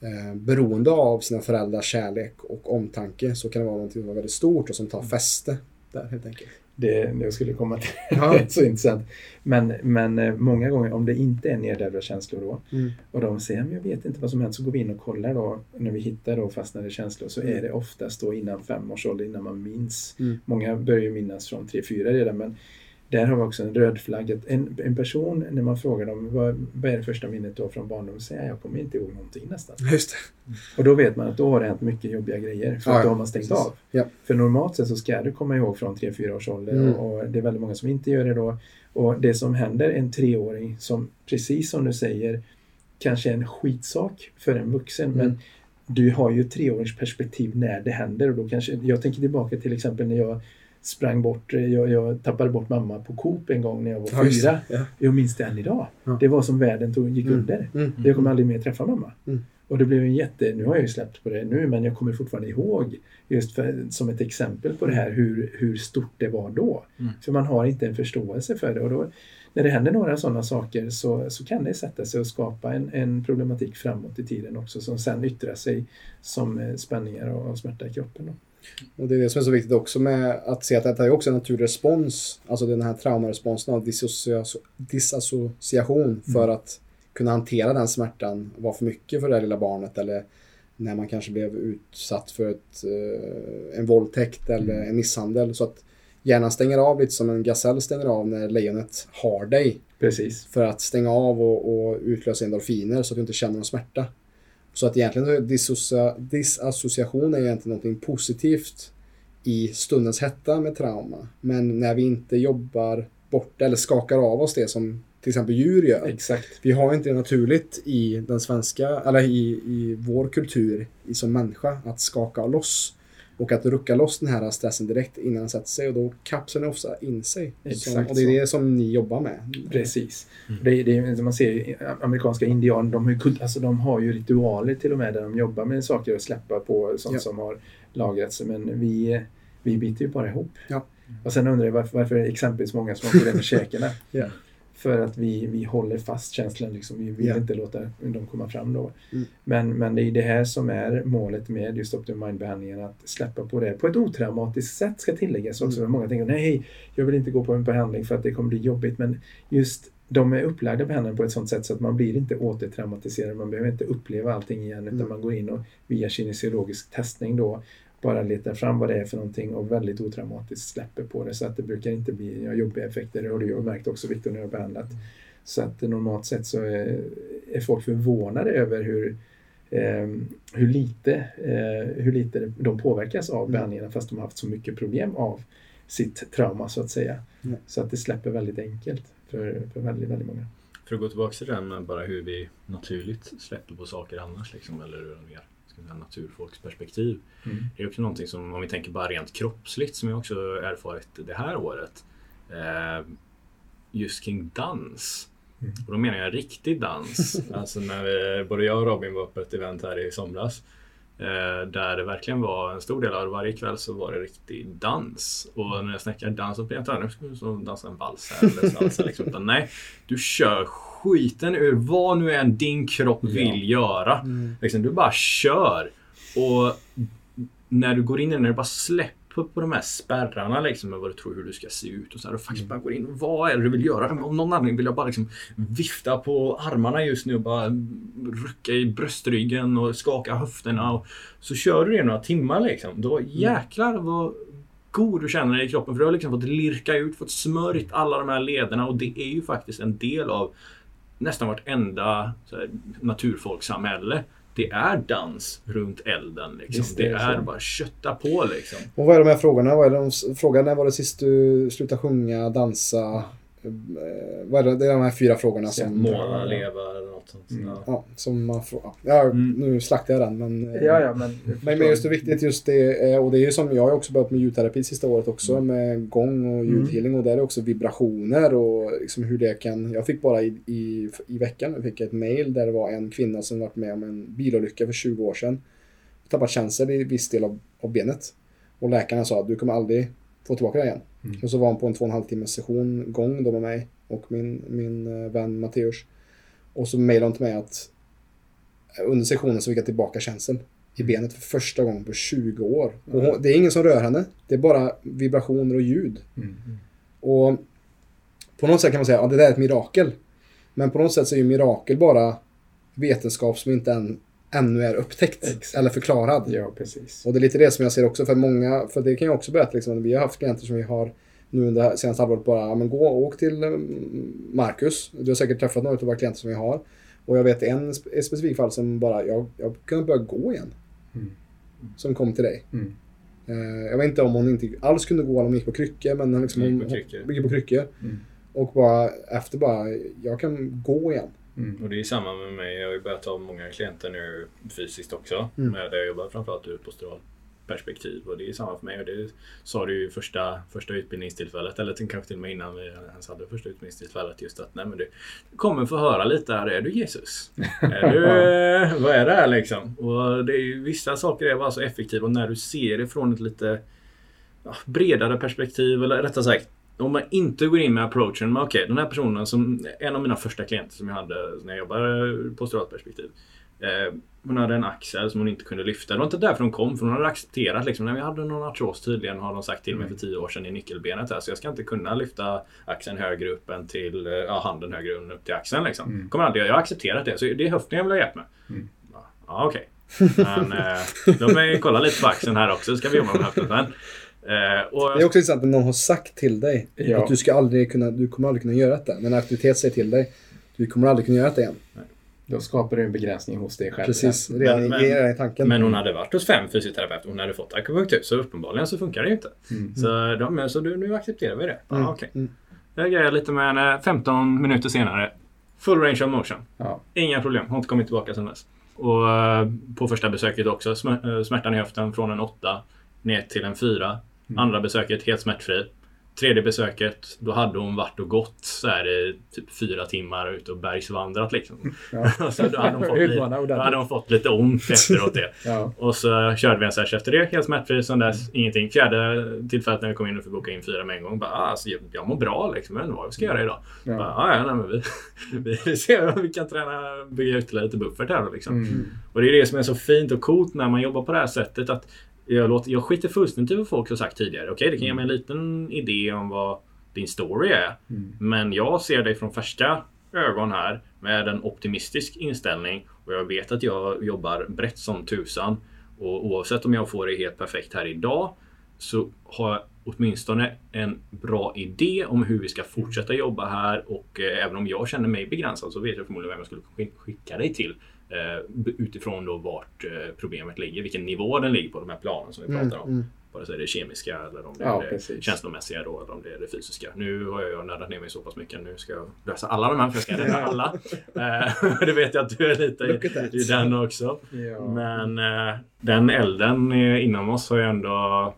eh, beroende av sina föräldrars kärlek och omtanke så kan det vara något som är väldigt stort och som tar fäste där helt enkelt det, det skulle komma till. Ja. så intressant. Men, men eh, många gånger om det inte är nedärvda känslor då mm. och de säger men jag vet inte vad som hänt så går vi in och kollar då när vi hittar då fastnade känslor så mm. är det oftast då innan fem års ålder innan man minns. Mm. Många börjar ju minnas från tre fyra redan men där har vi också en röd flagg. En, en person, när man frågar dem vad, vad är det första minnet då från barndomen, säger jag kommer inte ihåg någonting nästan. Just det. Och då vet man att då har det hänt mycket jobbiga grejer. För ja, att då har man stängt precis. av. Ja. För normalt sett så ska du komma ihåg från 3-4 års ålder mm. och, och, det är väldigt många som inte gör det då. Och det som händer en treåring som, precis som du säger, kanske är en skitsak för en vuxen mm. men du har ju treårings perspektiv när det händer. Och då kanske, jag tänker tillbaka till exempel när jag sprang bort, eh, jag, jag, tappade bort mamma på Coop en gång när jag var ja, fyra. Ja. Jag minns det än idag. Ja. Det var som världen tog, gick mm. under. Mm. Jag kommer aldrig mer träffa mamma. Mm. Och det blev en jätte, nu har jag ju släppt på det nu, men jag kommer fortfarande ihåg just för, som ett exempel på det här hur, hur stort det var då. Mm. För man har inte en förståelse för det. Och då, när det händer några sådana saker så, så kan det sätta sig och skapa en, en problematik framåt i tiden också som sen yttrar sig som eh, spänningar och, och smärta i kroppen. Då. Och det är det som är så viktigt också med att se att detta är också en naturlig respons, alltså den här traumaresponsen av disassociation för att kunna hantera den smärtan var för mycket för det lilla barnet eller när man kanske blev utsatt för ett, eh, en våldtäkt eller en misshandel. Så att hjärnan stänger av lite som en gasell stänger av när lejonet har dig. Precis. För att stänga av och, och utlösa endorfiner så att du inte känner någon smärta. Så att egentligen så är dissocia, disassociation är egentligen någonting positivt i stundens hetta med trauma. Men när vi inte jobbar bort eller skakar av oss det som till exempel djur gör. Exakt. Vi har inte det naturligt i den svenska, eller i, i vår kultur i, som människa att skaka loss. Och att rucka loss den här stressen direkt innan den sätter sig och då kapslar den ofta in sig. Exakt som, och det är det som ni jobbar med. Precis. Det, det som man ser amerikanska indianer, de har, ju, alltså, de har ju ritualer till och med där de jobbar med saker och släppa på sånt Ja. som har lagrats. Men vi, vi biter ju bara ihop. Ja. Och sen undrar jag varför, varför det exempelvis många som problem med käkarna. Ja. För att vi, vi håller fast känslan, liksom. vi vill Ja. inte låta dem komma fram då. Mm. Men, men det är det här som är målet med just Optimum Mind-behandlingen, att släppa på det på ett otraumatiskt sätt ska tilläggas också. Mm. Många tänker nej, jag vill inte gå på en behandling för att det kommer bli jobbigt. Men just de är upplagda behandlingen på ett sånt sätt så att man blir inte återtraumatiserad. Man behöver inte uppleva allting igen utan Mm. man går in och via kinesiologisk testning då bara letar fram vad det är för någonting och väldigt otraumatiskt släpper på det så att det brukar inte bli ja, jobbiga effekter. Det har du ju märkt också Victor när du har behandlat. Så att normalt sett så är, är folk förvånade över hur, eh, hur, lite, eh, hur lite de påverkas av Mm. behandlingarna fast de har haft så mycket problem av sitt trauma så att säga. Mm. Så att det släpper väldigt enkelt för, för väldigt, väldigt många. För att gå tillbaka till det här med bara hur vi naturligt släpper på saker annars, liksom, eller ur en mer naturfolksperspektiv. Det är också någonting som, om vi tänker bara rent kroppsligt, som jag också erfarit det här året. Eh, just kring dans. Mm. Och då menar jag riktig dans. alltså när både jag och Robin var på ett event här i somras. Eh, där det verkligen var en stor del av varje kväll så var det riktig dans. Och när jag snackar dans så blir jag inte nu ska vi så dansa en vals här eller salsa liksom. Utan nej, du kör skiten ur vad nu än din kropp vill göra. Mm. Liksom, du bara kör. Och när du går in i det, när du bara släpper på de här spärrarna liksom med vad du tror hur du ska se ut och så här, och faktiskt bara går in. Vad är det du vill göra? Om någon anledning vill jag bara liksom vifta på armarna just nu och bara rucka i bröstryggen och skaka höfterna. Och så kör du det några timmar liksom. Då jäklar vad god du känner dig i kroppen. För du har liksom fått lirka ut, fått smörjt alla de här lederna och det är ju faktiskt en del av nästan vartenda så här, naturfolksamhälle. Det är dans runt elden. Liksom. Visst det är det är så. bara kötta på liksom. Och vad är de här frågorna? Vad är de, frågan när var det sist du slutade sjunga, dansa? Eh, vad är det? det är de här fyra frågorna som... Måla, leva eller något sånt. Mm. Ja. Som man får... Ja, Mm. nu slaktar jag den men... eh, Ja, ja, men... Men, men just det viktigt, just det, och det är ju som jag har också börjat med ljudterapi sista året också Mm. med gång och ljudhealing och där är också vibrationer och liksom hur det kan... Jag fick bara i, i, i veckan jag fick ett mail där det var en kvinna som varit med om en bilolycka för 20 år sedan. Tappat känsel i viss del av, av benet. Och läkarna sa att du kommer aldrig få tillbaka det igen. Mm. Och så var hon på en två och en halv timmes session gång då med mig och min, min eh, vän Matteus. Och så mejlade hon till mig att under sessionen så fick jag tillbaka känseln i benet för första gången på 20 år. Och hon, det är ingen som rör henne. Det är bara vibrationer och ljud. Mm. Och på något sätt kan man säga att ja, det där är ett mirakel. Men på något sätt så är ju mirakel bara vetenskap som inte än, ännu är upptäckt Exakt. eller förklarad. Ja, precis. Och det är lite det som jag ser också för många, för det kan jag också berätta liksom, vi har haft klienter som vi har nu under det senaste halvåret bara, ja, men gå och åk till mm, Marcus. Du har säkert träffat några av våra klienter som vi har. Och jag vet en spe- ett specifikt fall som bara, jag, jag kunde börja gå igen. Mm. Som kom till dig. Mm. Eh, jag vet inte om hon inte alls kunde gå eller om hon gick på kryckor. Men hon liksom, Gick på hon- kryckor. hon gick på kryckor. Mm. Och bara efter bara, jag kan gå igen. Mm. Och det är samma med mig. Jag har ju börjat ha många klienter nu fysiskt också. Mm. Där jag jobbar framförallt ur postural perspektiv. Och det är samma för mig. Och det sa du ju första, första utbildningstillfället, eller kanske till och med innan vi ens hade första utbildningstillfället. Just att nej, men du kommer få höra lite här. Är du Jesus? är du, vad är det här liksom? Och det är ju, vissa saker är bara så effektiva och när du ser det från ett lite ja, bredare perspektiv, eller rättare sagt om man inte går in med approachen, men okej, okay, den här personen som en av mina första klienter som jag hade när jag jobbade på perspektiv. Eh, hon hade en axel som hon inte kunde lyfta. Det var inte därför hon kom, för hon hade accepterat liksom, när vi hade någon artros tydligen har de sagt till mig för tio år sedan i nyckelbenet här, så jag ska inte kunna lyfta axeln högre upp än till, eh, ja, handen högre upp till axeln liksom. Mm. Kommer aldrig, jag har accepterat det, så det är höften jag vill ha hjälp med. Mm. Ja, okej. Okay. Men eh, då får kolla lite på axeln här också, så ska vi jobba med höften sen. Eh, och... Det är också intressant att någon har sagt till dig ja. att du, ska aldrig kunna, du kommer aldrig kunna göra detta. Men auktoritet säger till dig du kommer aldrig kunna göra detta igen. Nej. Då skapar du en begränsning hos dig själv. Precis, redan, men, redan i tanken. Men hon hade varit hos fem fysioterapeuter hon hade fått akupunktur. Så uppenbarligen så funkar det ju inte. Mm. Så, de, så du, nu accepterar vi det. Mm. Ah, okay. mm. Jag grejer lite med 15 eh, minuter senare. Full range of motion. Ja. Inga problem. Hon har inte kommit tillbaka sedan dess. Och eh, på första besöket också. Eh, smärtan i höften från en 8 ner till en 4. Mm. Andra besöket helt smärtfri. Tredje besöket, då hade hon varit och gått så här, i typ fyra timmar ute och bergsvandrat. Liksom. Ja. så då, hade hon fått lite, då hade hon fått lite ont efteråt det. ja. Och så körde vi en session efter det, helt smärtfri sen dess. Mm. Ingenting. Fjärde tillfället när vi kom in och fick boka in fyra med en gång. Bara, ah, alltså, jag, jag mår bra liksom. Jag vet inte vad vi ska göra idag. Ja. Bara, ah, ja, nej, men vi, vi ser om vi kan träna, bygga ytterligare lite buffert här. Liksom. Mm. Och det är det som är så fint och coolt när man jobbar på det här sättet. att jag, låter, jag skiter fullständigt i vad folk har sagt tidigare. Okej, okay, det kan ge mig en liten idé om vad din story är. Mm. Men jag ser dig från färska ögon här med en optimistisk inställning. Och jag vet att jag jobbar brett som tusan. Och oavsett om jag får det helt perfekt här idag så har jag åtminstone en bra idé om hur vi ska fortsätta jobba här och eh, även om jag känner mig begränsad så vet jag förmodligen vem jag skulle skicka dig till. Eh, utifrån då vart eh, problemet ligger, vilken nivå den ligger på de här planen som vi pratar om. Mm, mm. Vare sig det är kemiska eller om det ja, är det känslomässiga då, eller om det är det fysiska. Nu har jag nördat ner mig så pass mycket. Nu ska jag lösa alla de här för jag ska rädda alla. Eh, det vet jag att du är lite i, i den också. Ja. Men den elden inom oss har ju ändå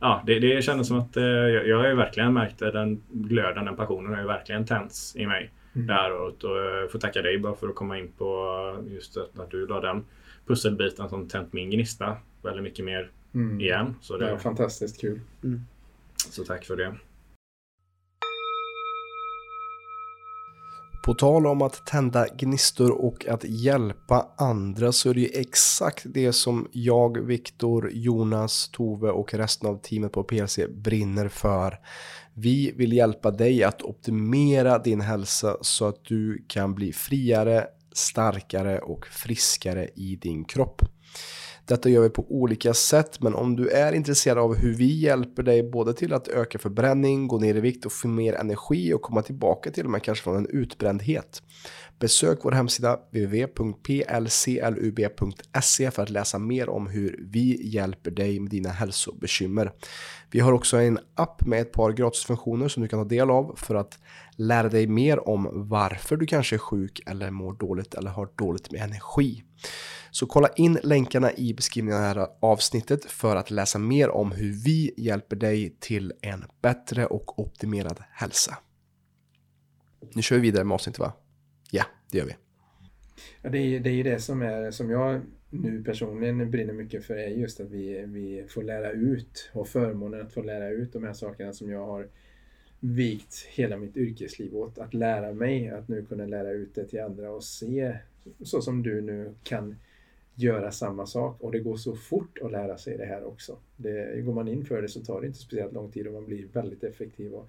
Ja, det, det kändes som att jag, jag har ju verkligen märkt den glöden, den passionen har ju verkligen tänts i mig mm. det här året. Och jag får tacka dig bara för att komma in på just att, du la den pusselbiten som tänt min gnista väldigt mycket mer mm. igen. Så det är fantastiskt kul. Mm. Så tack för det. På tal om att tända gnistor och att hjälpa andra så är det ju exakt det som jag, Viktor, Jonas, Tove och resten av teamet på PLC brinner för. Vi vill hjälpa dig att optimera din hälsa så att du kan bli friare, starkare och friskare i din kropp. Detta gör vi på olika sätt, men om du är intresserad av hur vi hjälper dig både till att öka förbränning, gå ner i vikt och få mer energi och komma tillbaka till och med kanske från en utbrändhet. Besök vår hemsida www.plclub.se för att läsa mer om hur vi hjälper dig med dina hälsobekymmer. Vi har också en app med ett par gratisfunktioner som du kan ta del av för att lära dig mer om varför du kanske är sjuk eller mår dåligt eller har dåligt med energi. Så kolla in länkarna i beskrivningen av det här avsnittet för att läsa mer om hur vi hjälper dig till en bättre och optimerad hälsa. Nu kör vi vidare med avsnittet va? Det gör vi. Ja, det, är, det är ju det som, är, som jag nu personligen brinner mycket för är just att vi, vi får lära ut och förmånen att få lära ut de här sakerna som jag har vikt hela mitt yrkesliv åt. Att lära mig att nu kunna lära ut det till andra och se så som du nu kan göra samma sak och det går så fort att lära sig det här också. Det, går man in för det så tar det inte speciellt lång tid och man blir väldigt effektiv. Och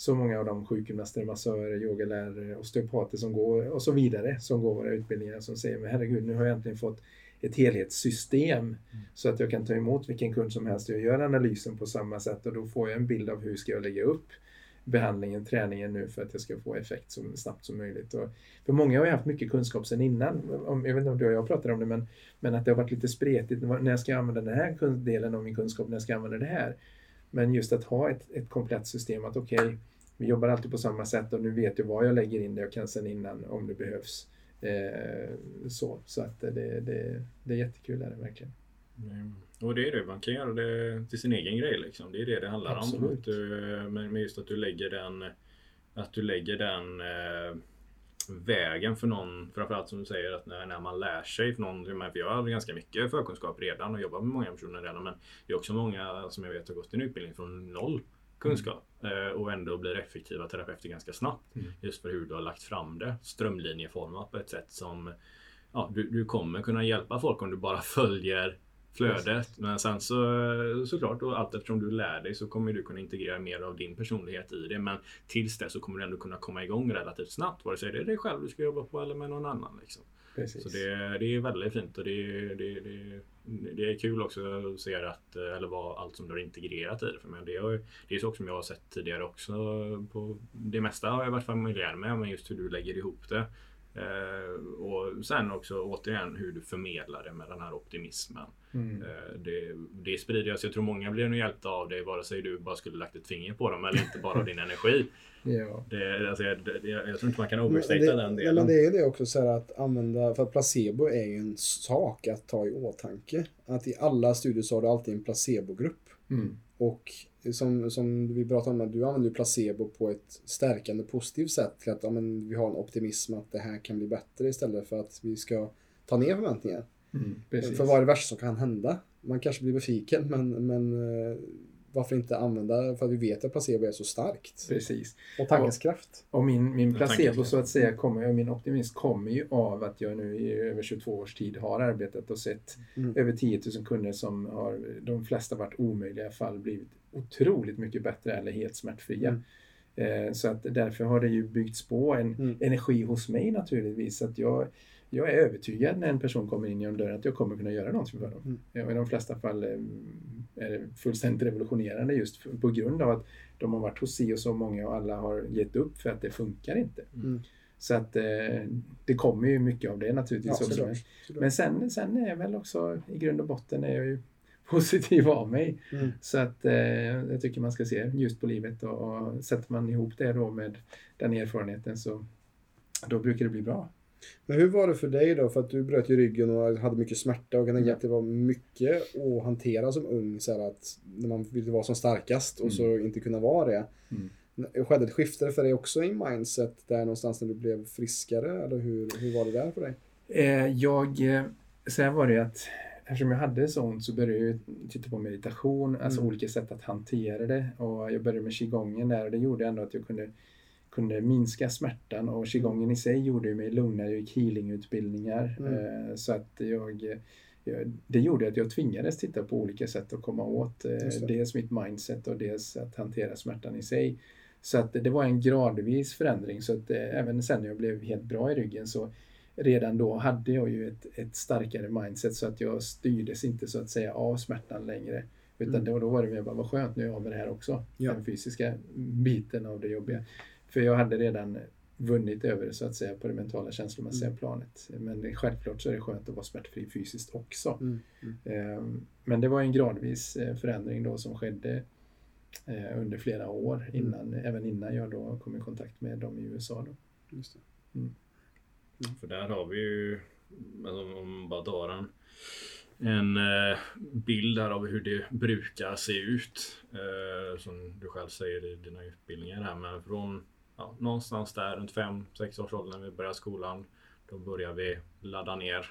så många av de sjukgymnaster, massörer, yogalärare, osteopater som går och så vidare som går våra utbildningar som säger men herregud nu har jag äntligen fått ett helhetssystem mm. så att jag kan ta emot vilken kund som helst och göra analysen på samma sätt och då får jag en bild av hur ska jag lägga upp behandlingen, träningen nu för att jag ska få effekt så snabbt som möjligt. Och för många har ju haft mycket kunskap sedan innan. jag vet inte om du och jag pratar om det, men, men att det har varit lite spretigt. När ska jag använda den här delen av min kunskap? När ska jag använda det här? Men just att ha ett, ett komplett system, att okej, okay, vi jobbar alltid på samma sätt och nu vet jag vad jag lägger in det och kan sen innan om det behövs. Eh, så så att det, det, det är jättekul, är det verkligen. Mm. Och det är det, man kan göra det till sin egen grej. Liksom. Det är det det handlar Absolut. om. Att du, men men just att du lägger den, att du lägger den eh, vägen för någon, framförallt som du säger att när, när man lär sig för någon, för jag har ganska mycket förkunskap redan och jobbar med många personer redan men det är också många som jag vet har gått en utbildning från noll kunskap eh, och ändå blir effektiva terapeuter ganska snabbt. Mm. Just för hur du har lagt fram det strömlinjeformat på ett sätt som ja, du, du kommer kunna hjälpa folk om du bara följer flödet. Men sen så såklart, och allt eftersom du lär dig så kommer du kunna integrera mer av din personlighet i det. Men tills dess så kommer du ändå kunna komma igång relativt snabbt. Vare sig det är dig själv du ska jobba på eller med någon annan. Liksom. Precis. Så det, det är väldigt fint och det, det, det, det är kul också att se att, eller vad allt som du har integrerat i det. För mig. Det, är, det är saker som jag har sett tidigare också. På det mesta har jag varit familjär med, men just hur du lägger ihop det. Eh, och sen också återigen hur du förmedlar det med den här optimismen. Mm. Eh, det, det sprider sig. Jag tror många blir nog hjälpta av det vare sig du bara skulle lagt ett finger på dem eller inte bara av din energi. Ja. Det, alltså, jag, jag tror inte man kan Men overstate det, den delen. men det är ju det också så att använda, för att placebo är ju en sak att ta i åtanke. Att i alla studier så har du alltid en placebogrupp. Mm. Och som, som vi pratade om, att du använder placebo på ett stärkande positivt sätt till att ja, men vi har en optimism att det här kan bli bättre istället för att vi ska ta ner förväntningar. Mm. För vad är det värsta som kan hända? Man kanske blir besviken men, men eh, varför inte använda, för att vi vet att placebo är så starkt. Precis. Och tankens kraft. Och min, min Jag placebo så att säga, kommer, och min optimism kommer ju av att jag nu i över 22 års tid har arbetat och sett Mm. över 10 000 kunder som har, de flesta varit omöjliga fall, blivit otroligt mycket bättre eller helt smärtfria. Eh, så att därför har det ju byggts på en Mm. energi hos mig naturligtvis. Att jag, jag är övertygad när en person kommer in genom dörren att jag kommer kunna göra någonting för dem. Mm. Ja, och I de flesta fall eh, är det fullständigt revolutionerande just på grund av att de har varit hos si och så många och alla har gett upp för att det funkar inte. Mm. Så att eh, det kommer ju mycket av det Ja, naturligtvis också. såklart. såklart. Men sen, sen är jag väl också i grund och botten är jag ju positiv av mig. Mm. Så att eh, jag tycker man ska se just på livet och, och sätter man ihop det då med den erfarenheten så då brukar det bli bra. Men hur var det för dig då? För att du bröt ju ryggen och hade mycket smärta och jag kan tänka Mm. att det var mycket att hantera som ung. Så att när man ville vara som starkast och så inte kunna vara det. Mm. Skedde ett skifte för dig också i mindset där någonstans när du blev friskare? Eller hur, hur var det där för dig? Eh, jag, eh, så här var det att eftersom jag hade så ont så började jag titta på meditation, alltså Mm. olika sätt att hantera det. Och jag började med qigongen där och det gjorde ändå att jag kunde, kunde minska smärtan och qigongen i sig gjorde mig lugnare. Jag gick healingutbildningar. Mm. Eh, så att jag, det gjorde att jag tvingades titta på olika sätt att komma åt eh, dels mitt mindset och dels att hantera smärtan i sig. Så att det var en gradvis förändring. Så att eh, även sen när jag blev helt bra i ryggen så redan då hade jag ju ett, ett starkare mindset så att jag styrdes inte så att säga av smärtan längre. Utan Mm. då, då var det mer bara, vad skönt, nu är jag av med det här också. Ja. Den fysiska biten av det jobbiga. För jag hade redan vunnit över det så att säga på det mentala känslomässiga Mm. planet. Men självklart så är det skönt att vara smärtfri fysiskt också. Mm. Mm. Ehm, Men det var en gradvis eh, förändring då som skedde eh, under flera år, innan, även innan jag då kom i kontakt med dem i USA. Då. Just det. För där har vi ju, om bara drar en, en eh, bild här av hur det brukar se ut. Som du själv säger i dina utbildningar här. Men från ja, någonstans där runt 5-6 års ålder när vi börjar skolan. Då börjar vi ladda ner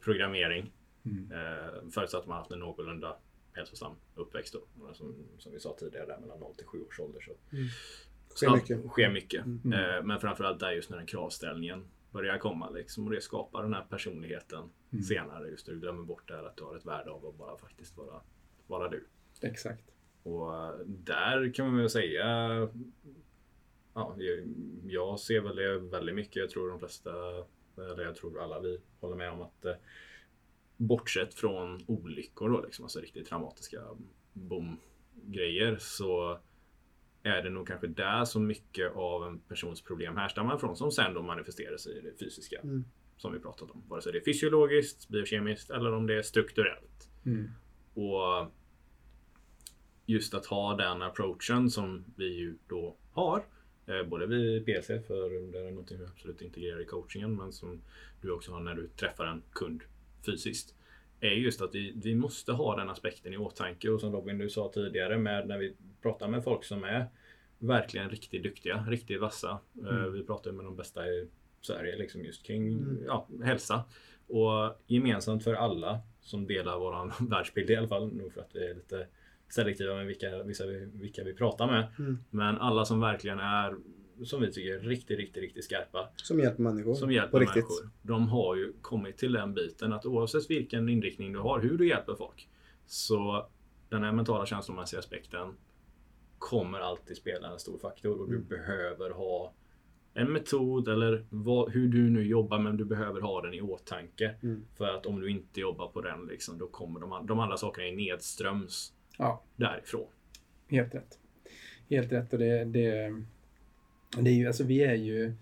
programmering. Mm. Eh, förutsatt att man haft en någorlunda hälsosam uppväxt då. Som, som vi sa tidigare där mellan 0 till 7 års ålder. Så. Sker Ja, mycket. sker mycket. Mm. Eh, men framförallt där just när den kravställningen börjar komma liksom, och det skapar den här personligheten Mm. senare. Just när du glömmer bort det här att du har ett värde av att bara faktiskt vara, vara du. Exakt. Och eh, där kan man väl säga Ja, jag- ser väl det väldigt mycket. Jag tror de flesta, eller jag tror alla vi håller med om att eh, bortsett från olyckor då, liksom, alltså riktigt traumatiska boom-grejer så är det nog kanske där som mycket av en persons problem härstammar ifrån som sen då manifesterar sig i det fysiska Mm. som vi pratat om. Vare sig det är fysiologiskt, biokemiskt eller om det är strukturellt. Mm. Och just att ha den approachen som vi ju då har. Eh, både vi i PC, för det är något vi absolut integrerar i coachingen, men som du också har när du träffar en kund fysiskt. är just att vi, vi måste ha den aspekten i åtanke och som Robin du sa tidigare med när vi pratar med folk som är verkligen riktigt duktiga, riktigt vassa. Mm. Vi pratar med de bästa i Sverige liksom just kring mm. ja, hälsa. Och gemensamt för alla som delar våran världsbild i alla fall, nog för att vi är lite selektiva med vilka, vissa, vilka vi pratar med. Mm. Men alla som verkligen är, som vi tycker, riktigt, riktigt, riktigt skarpa. Som hjälper människor. Som hjälper människor. De har ju kommit till den biten att oavsett vilken inriktning du har, hur du hjälper folk, så den här mentala känslomässiga aspekten kommer alltid spela en stor faktor och du mm. behöver ha en metod eller vad, hur du nu jobbar men du behöver ha den i åtanke. Mm. För att om du inte jobbar på den liksom, då kommer de, de andra sakerna i nedströms ja. därifrån. Helt rätt. Helt rätt och det, det, det är ju, alltså vi är ju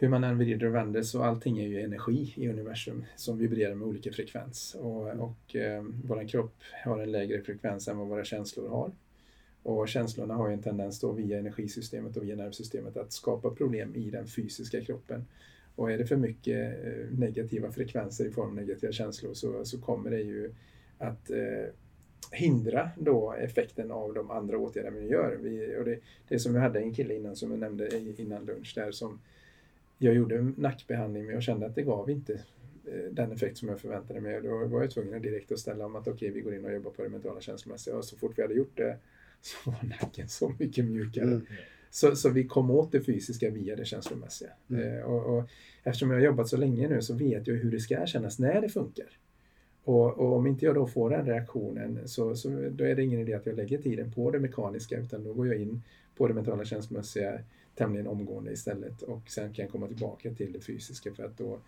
hur man än vrider och vänder så allting är ju energi i universum som vibrerar med olika frekvens. Och, och eh, vår kropp har en lägre frekvens än vad våra känslor har. Och känslorna har ju en tendens då via energisystemet och via nervsystemet att skapa problem i den fysiska kroppen. Och är det för mycket eh, negativa frekvenser i form av negativa känslor så, så kommer det ju att eh, hindra då effekten av de andra åtgärder vi gör. Vi, och det, det som vi hade en kille innan som jag nämnde innan lunch där som jag gjorde nackbehandling men jag kände att det gav inte eh, den effekt som jag förväntade mig. Då var jag tvungen att direkt att ställa om att okej, okay, vi går in och jobbar på det mentala känslomässiga och så fort vi hade gjort det så var nacken så mycket mjukare. Mm. Så, så vi kom åt det fysiska via det känslomässiga. Mm. Eh, och, och, eftersom jag har jobbat så länge nu så vet jag hur det ska kännas när det funkar. Och, och, om inte jag då får den reaktionen så, så då är det ingen idé att jag lägger tiden på det mekaniska utan då går jag in på det mentala känslomässiga tämligen omgående istället och sen kan jag komma tillbaka till det fysiska för att då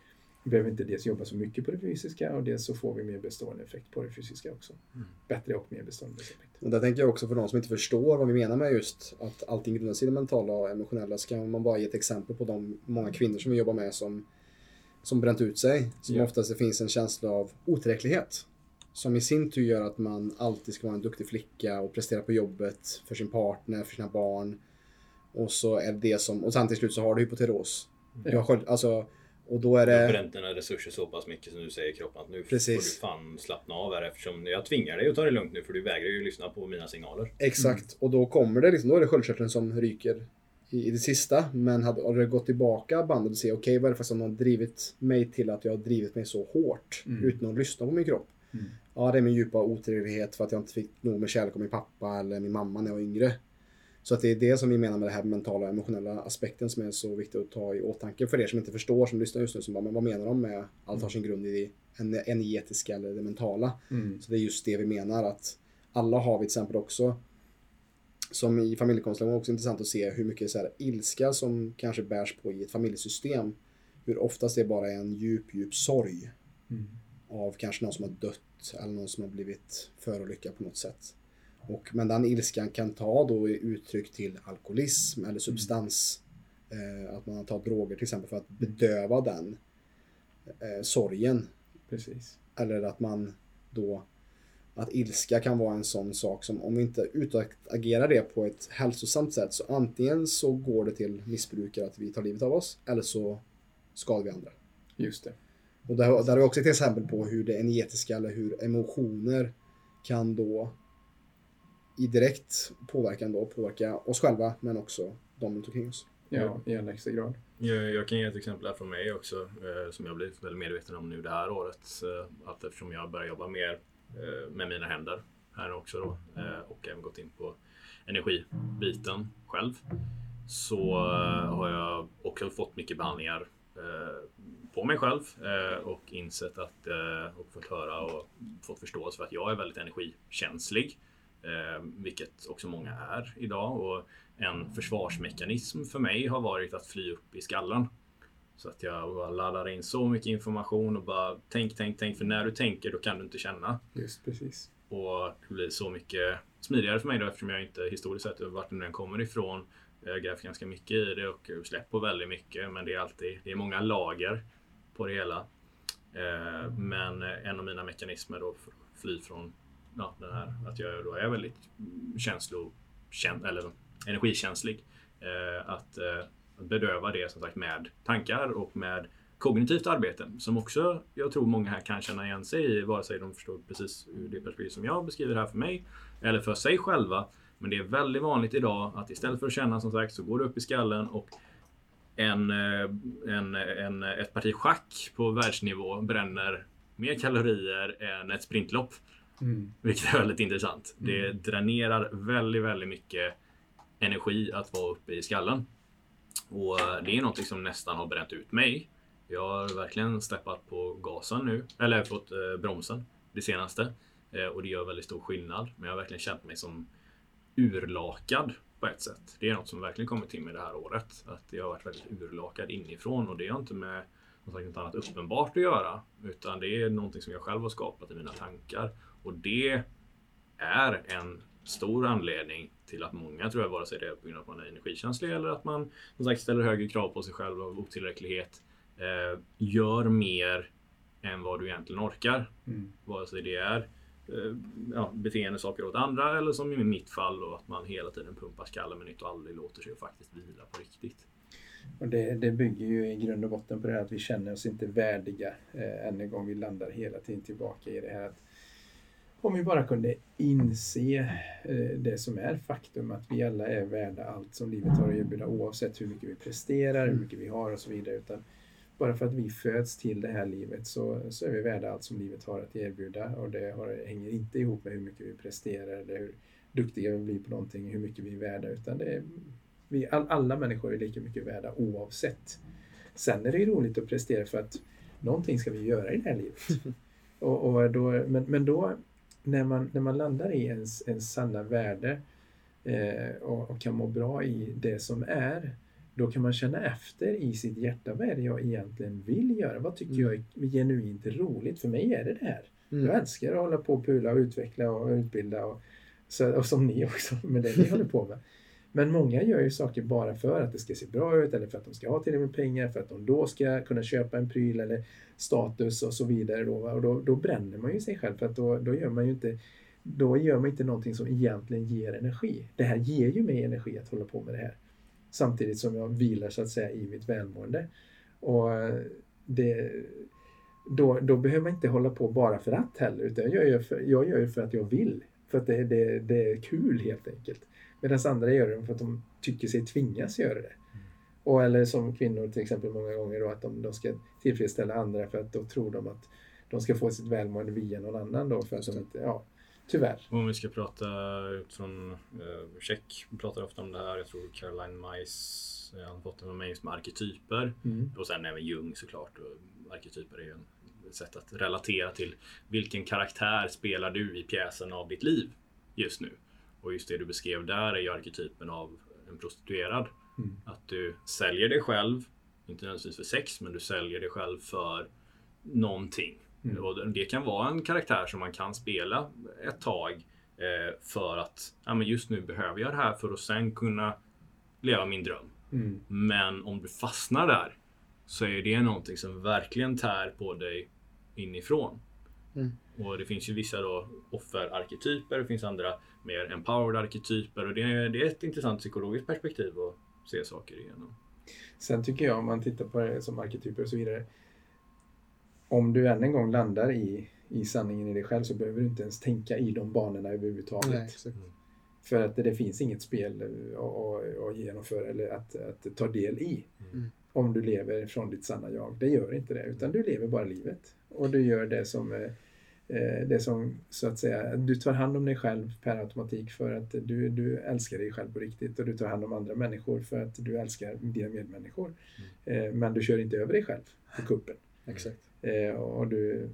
vi behöver inte dels jobba så mycket på det fysiska och dels så får vi mer bestående effekt på det fysiska också. Mm. Bättre och mer bestående effekt. Och där tänker jag också för de som inte förstår vad vi menar med just att allting grundar sig i det mentala och emotionella så kan man bara ge ett exempel på de många kvinnor som vi jobbar med som, som bränt ut sig. Som ja. oftast det finns en känsla av otillräcklighet. Som i sin tur gör att man alltid ska vara en duktig flicka och prestera på jobbet för sin partner, för sina barn. Och så är det det som, och sen till slut så har du hypotyreos. Ja. Jag själv, alltså, och då är det... Du har bränt dina resurser så pass mycket som du säger i kroppen att nu Precis. får du fan slappna av här eftersom jag tvingar dig att ta det lugnt nu för du vägrar ju lyssna på mina signaler. Exakt, mm. och då kommer det liksom, då är det sköldkörteln som ryker i, i det sista. Men hade, hade gått tillbaka bandet och se okej okay, vad är det som har drivit mig till att jag har drivit mig så hårt mm. utan att lyssna på min kropp. Mm. Ja, det är min djupa otillräcklighet för att jag inte fick nog med kärlek av min pappa eller min mamma när jag var yngre. Så att det är det som vi menar med det här mentala och emotionella aspekten som är så viktigt att ta i åtanke för er som inte förstår, som lyssnar just nu, som bara, men vad menar de med allt har sin grund i det energetiska eller det mentala? Mm. Så det är just det vi menar att alla har vi till exempel också som i familjekonstellation också intressant att se hur mycket så här, ilska som kanske bärs på i ett familjesystem. Hur oftast det bara är en djup, djup sorg. Mm. Av kanske någon som har dött eller någon som har blivit förolyckad på något sätt. Och, men den ilskan kan ta då uttryck till alkoholism eller substans. Eh, att man tar droger till exempel för att bedöva den eh, sorgen. Precis. Eller att man då att ilska kan vara en sån sak som om vi inte utagerar det på ett hälsosamt sätt så antingen så går det till missbrukare att vi tar livet av oss eller så skadar vi andra. Just det. Och där, där har vi också ett exempel på hur det energetiska eller hur emotioner kan då i direkt påverkan då påverka oss själva men också de runt omkring oss. Ja, i allra högsta grad. Jag, jag, kan ge ett exempel här från mig också eh, som jag blivit väldigt medveten om nu det här året. Eh, att eftersom jag börjar jobba mer Eh, med mina händer här också då eh, och även gått in på energibiten själv så eh, har jag också fått mycket behandlingar på mig själv och insett att och fått höra och fått förståelse för att jag är väldigt energikänslig. Vilket också många är idag. Och en försvarsmekanism för mig har varit att fly upp i skallen. Så att jag bara laddar in så mycket information och bara tänk, tänk, tänk. För när du tänker då kan du inte känna. Just precis. Och det blir så mycket smidigare för mig då eftersom jag inte historiskt sett vart den kommer ifrån. Jag har grävt ganska mycket i det och släppt på väldigt mycket. Men det är alltid det är många lager på det hela. Eh, men en av mina mekanismer då för att fly från ja, den här, att jag då är väldigt känslo, eller energikänslig. Eh, att, eh, att bedöva det som sagt med tankar och med kognitivt arbete som också jag tror många här kan känna igen sig i vare sig de förstår precis ur det perspektiv som jag beskriver här för mig eller för sig själva. Men det är väldigt vanligt idag att istället för att känna som sagt så går det upp i skallen och en, eh, en, en, ett parti schack på världsnivå bränner mer kalorier än ett sprintlopp. Mm. Vilket är väldigt intressant. Mm. Det dränerar väldigt, väldigt mycket energi att vara uppe i skallen. Och eh, det är något som nästan har bränt ut mig. Jag har verkligen steppat på gasen nu, eller fått eh, bromsen det senaste. Eh, och det gör väldigt stor skillnad. Men jag har verkligen känt mig som urlakad på ett sätt. Det är något som verkligen kommit till mig det här året. Att jag har varit väldigt urlakad inifrån och det har inte med något annat uppenbart att göra. Utan det är någonting som jag själv har skapat i mina tankar. Och det är en stor anledning till att många, tror jag, vare sig det är på grund av att man är energikänslig eller att man som sagt ställer högre krav på sig själv av otillräcklighet, eh, gör mer än vad du egentligen orkar. Mm. Vare sig det är eh, ja, beteende saker åt andra eller som i mitt fall då, att man hela tiden pumpar skallen med nytt och aldrig låter sig faktiskt vila på riktigt. Och det, det bygger ju i grund och botten på det här att vi känner oss inte värdiga. Eh, än en gång vi landar hela tiden tillbaka i det här att om vi bara kunde inse eh, det som är faktum att vi alla är värda allt som livet har att erbjuda oavsett hur mycket vi presterar, hur mycket vi har och så vidare. Utan bara för att vi föds till det här livet så, så är vi värda allt som livet har att erbjuda och det har, hänger inte ihop med hur mycket vi presterar eller hur duktiga vi blir på någonting, hur mycket vi är värda utan det är, vi, all, alla människor är lika mycket värda oavsett. Sen är det roligt att prestera för att någonting ska vi göra i det här livet. Och, och då, men, men då när man, när man landar i ens, ens sanna värde eh, och, och, kan må bra i det som är, då kan man känna efter i sitt hjärta, vad är det jag egentligen vill göra? Vad tycker mm. jag är genuint roligt? För mig är det det här. Mm. Jag älskar att hålla på och pula och utveckla och utbilda och, så, och som ni också med det ni håller på med. Men många gör ju saker bara för att det ska se bra ut eller för att de ska ha tillräckligt med pengar, för att de då ska kunna köpa en pryl eller status och så vidare. Då, och då, då bränner man ju sig själv för att då, då gör man ju inte då gör man inte någonting som egentligen ger energi. Det här ger ju mig energi att hålla på med det här. Samtidigt som jag vilar så att säga i mitt välmående. Och eh, det, då, då behöver man inte hålla på bara för att heller, utan jag gör, för, jag gör för att jag vill. För att det, det, det är kul helt enkelt. Medan andra gör det för att de tycker sig tvingas göra det. Mm. Och eller som kvinnor till exempel många gånger då att de, de ska tillfredsställa andra för att då tror de att de ska få sitt välmående via någon annan då. För att de inte, ja, tyvärr. Om vi ska prata utifrån eh, Check pratar ofta om det här. Jag tror Caroline Mice eh, har fått det med mig som arketyper. Mm. Och sen även Jung såklart. Och arketyper är ju ett sätt att relatera till vilken karaktär spelar du i pjäsen av ditt liv just nu. Och just det du beskrev där är ju arketypen av en prostituerad. Mm. Att du säljer dig själv, inte nödvändigtvis för sex, men du säljer dig själv för någonting. Mm. Och det kan vara en karaktär som man kan spela ett tag eh, för att ja, men just nu behöver jag det här för att sen kunna leva min dröm. Mm. Men om du fastnar där så är det någonting som verkligen tär på dig inifrån. Mm. Och det finns ju vissa då offerarketyper, det finns andra mer empowered arketyper och det är, det är ett intressant psykologiskt perspektiv att se saker igenom. Sen tycker jag om man tittar på det som arketyper och så vidare. Om du än en gång landar i, i sanningen i dig själv så behöver du inte ens tänka i de banorna överhuvudtaget. Nej, mm. För att det finns inget spel att genomföra eller att, att ta del i. Mm. Om du lever från ditt sanna jag. Det gör inte det, utan du lever bara livet. Och du gör det som Eh, det som så att säga, du tar hand om dig själv per automatik för att du, du älskar dig själv på riktigt och du tar hand om andra människor för att du älskar dina medmänniskor. Mm. Eh, men du kör inte över dig själv på kuppen. Exakt. Eh, och du,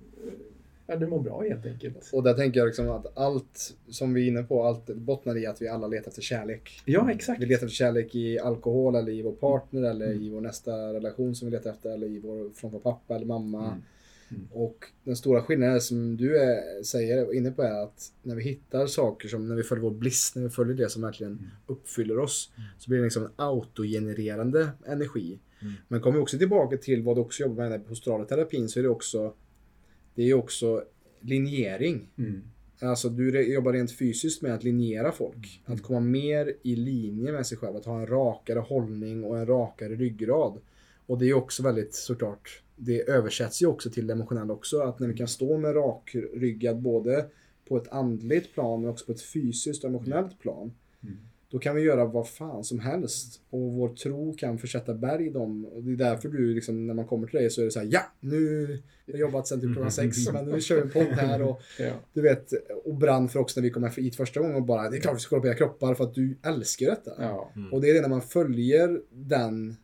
ja, du mår bra helt enkelt. Och där tänker jag liksom att allt som vi är inne på, allt bottnar i att vi alla letar efter kärlek. Ja, exakt. Vi letar efter kärlek i alkohol eller i vår partner eller mm. i vår nästa relation som vi letar efter eller i vår, från vår pappa eller mamma. Mm Mm. Och den stora skillnaden som du är, säger, inne på är att när vi hittar saker som, när vi följer vår bliss, när vi följer det som verkligen mm. uppfyller oss, mm. så blir det liksom en autogenererande energi. Mm. Men kommer vi också tillbaka till vad du också jobbar med hos terapin så är det också, det är också linjering. Mm. Alltså du jobbar rent fysiskt med att linjera folk. Att komma mer i linje med sig själv. Att ha en rakare hållning och en rakare ryggrad. Och det är också väldigt såklart, det översätts ju också till det emotionella också. Att när vi kan stå med rakryggad både på ett andligt plan men också på ett fysiskt och emotionellt plan. Mm. Då kan vi göra vad fan som helst. Och vår tro kan försätta berg i dem. Och det är därför du, liksom, när man kommer till dig så är det så här, ja, nu jag har jobbat sen typ klockan sex, men nu kör vi en podd här. Och, Ja. du vet, och brann för också när vi kom hit första gången och bara, det är klart vi ska kolla på era kroppar för att du älskar detta. Ja. Och det är det när man följer den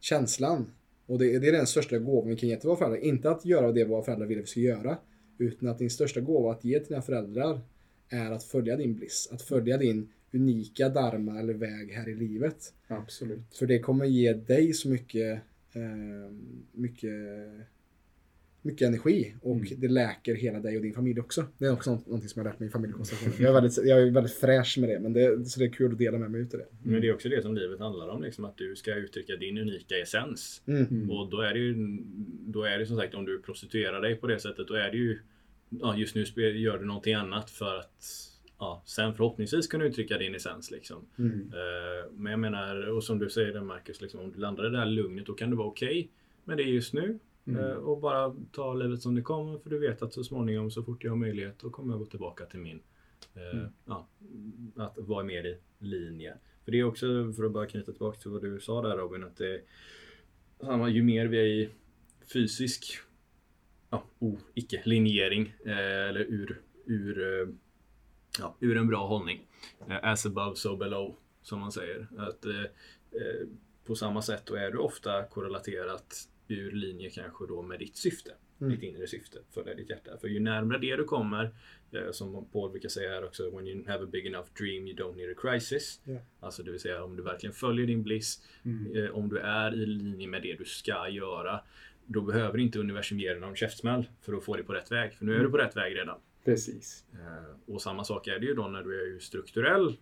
känslan. Och det, det är den största gåvan vi kan ge till våra föräldrar. Inte att göra det våra föräldrar vill att vi ska göra. Utan att din största gåva att ge till dina föräldrar är att följa din bliss. Att följa din unika dharma eller väg här i livet. Absolut. För det kommer ge dig så mycket, eh, mycket, mycket energi. Och Mm. det läker hela dig och din familj också. Det är också något, någonting som jag har lärt mig i familjekonstellationen. Jag är väldigt, jag är väldigt fräsch med det. Men det, så det är kul att dela med mig utav det. Men det är också det som livet handlar om. Liksom, att du ska uttrycka din unika essens. Mm. Mm. Och då är det ju då är det som sagt om du prostituerar dig på det sättet då är det ju ja, just nu gör du någonting annat för att ja, sen förhoppningsvis kunna uttrycka din essens. Liksom. Mm. Eh, men jag menar, och som du säger Marcus, liksom, om du landar i det här lugnet då kan det vara okej. men det är just nu. Mm. Eh, och bara ta livet som det kommer för du vet att så småningom så fort jag har möjlighet då kommer jag gå tillbaka till min eh, Mm. ja, att vara mer i linje. För det är också, för att bara knyta tillbaka till vad du sa där Robin, att det samma, ju mer vi är i fysisk ja, oh, icke-linjering eh, eller ur, ur, ja, ur en bra hållning. As above, so below, som man säger. Att, eh, på samma sätt då är du ofta korrelaterat ur linje kanske då med ditt syfte. Mm. Ditt inre syfte, följa ditt hjärta. För ju närmare det du kommer, eh, som Paul brukar säga här också, when you have a big enough dream you don't need a crisis. Ja. Alltså det vill säga om du verkligen följer din bliss, Mm. eh, om du är i linje med det du ska göra, då behöver inte universum ge dig någon käftsmäll för att få dig på rätt väg. För nu är du på rätt väg redan. Precis. Eh, och samma sak är det ju då när du är strukturell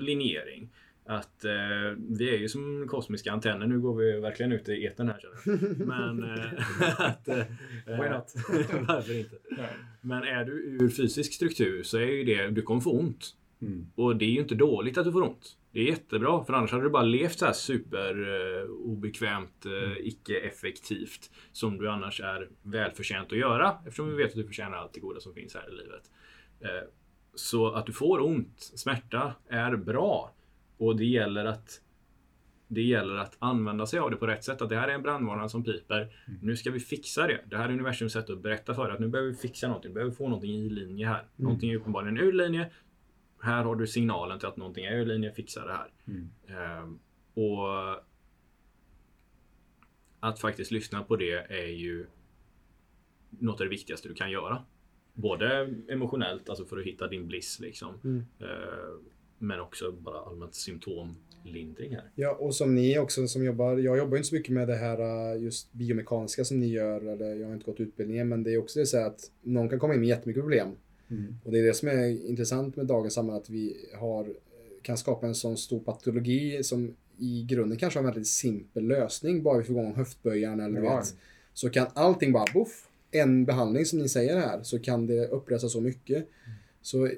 linjering. Att eh, vi är ju som kosmiska antenner. Nu går vi verkligen ut i etern här känner jag. Men eh, att... Eh, Why not? varför inte? Ja. Men är du ur fysisk struktur så är ju det, du kommer få ont. Mm. Och det är ju inte dåligt att du får ont. Det är jättebra, för annars hade du bara levt så här super eh, obekvämt, eh, icke-effektivt. Som du annars är välförtjänt att göra, eftersom vi vet att du förtjänar allt det goda som finns här i livet. Eh, så att du får ont, smärta, är bra. Och det gäller att det gäller att använda sig av det på rätt sätt. Att det här är en brandvarnare som piper. Nu ska vi fixa det. Det här är universums sätt att berätta för dig att nu behöver vi fixa någonting. Nu behöver vi få någonting i linje här. Någonting är uppenbarligen ur linje. Här har du signalen till att någonting är ur linje. Fixa det här. Mm. Ehm, och att faktiskt lyssna på det är ju något av det viktigaste du kan göra. Både emotionellt, alltså för att hitta din bliss liksom. Mm. Men också bara allmänt symptomlindring här. Ja, och som ni också som jobbar, jag jobbar inte så mycket med det här uh, just biomekaniska som ni gör, eller jag har inte gått utbildningen, men det är också det så att någon kan komma in med jättemycket problem. Mm. Och det är det som är intressant med dagens samhälle, att vi har, kan skapa en sån stor patologi som i grunden kanske har en väldigt simpel lösning, bara vi får igång höftböjaren eller Ja. vet. Så kan allting bara, boff, en behandling som ni säger här, så kan det upplösa så mycket. Så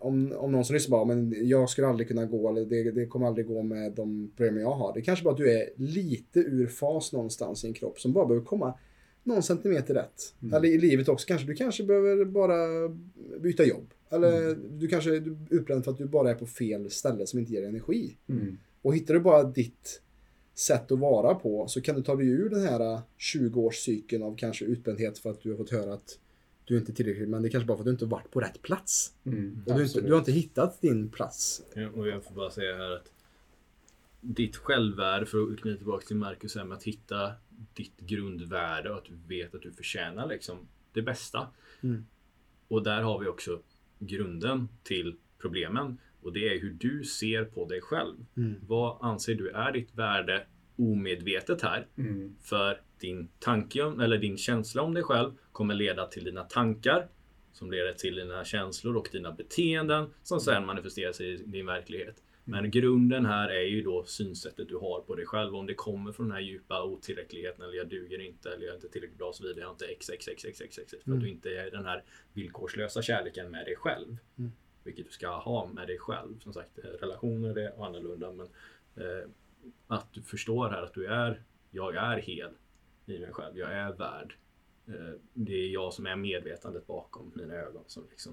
om, om någon som lyssnar bara, men jag skulle aldrig kunna gå, eller det, det kommer aldrig gå med de problem jag har. Det är kanske bara att du är lite ur fas någonstans i en kropp som bara behöver komma någon centimeter rätt. Mm. Eller i livet också kanske. Du kanske behöver bara byta jobb. Eller Mm. du kanske är utbränd för att du bara är på fel ställe som inte ger energi. Mm. Och hittar du bara ditt sätt att vara på så kan du ta dig ur den här 20-årscykeln av kanske utbrändhet för att du har fått höra att du inte är tillräcklig, men det är kanske bara för att du inte varit på rätt plats. Mm. Och du, inte, du har inte hittat din plats. Ja, och jag får bara säga här att ditt självvärde, för att knyta tillbaka till Marcus, här med att hitta ditt grundvärde och att du vet att du förtjänar liksom det bästa. Mm. Och där har vi också grunden till problemen. Och det är hur du ser på dig själv. Mm. Vad anser du är ditt värde omedvetet här? Mm. För din tanke eller din känsla om dig själv kommer leda till dina tankar som leder till dina känslor och dina beteenden som sen manifesterar sig i din verklighet. Men grunden här är ju då synsättet du har på dig själv. Om det kommer från den här djupa otillräckligheten eller jag duger inte eller jag är inte tillräckligt bra och så vidare. Jag har inte x, x, x, x, x, x, För att du inte är den här villkorslösa kärleken med dig själv. Mm. Vilket du ska ha med dig själv. Som sagt, eh, relationer är annorlunda men eh, att du förstår här att du är jag är hel i mig själv. Jag är värd. Eh, det är jag som är medvetandet bakom mina ögon som liksom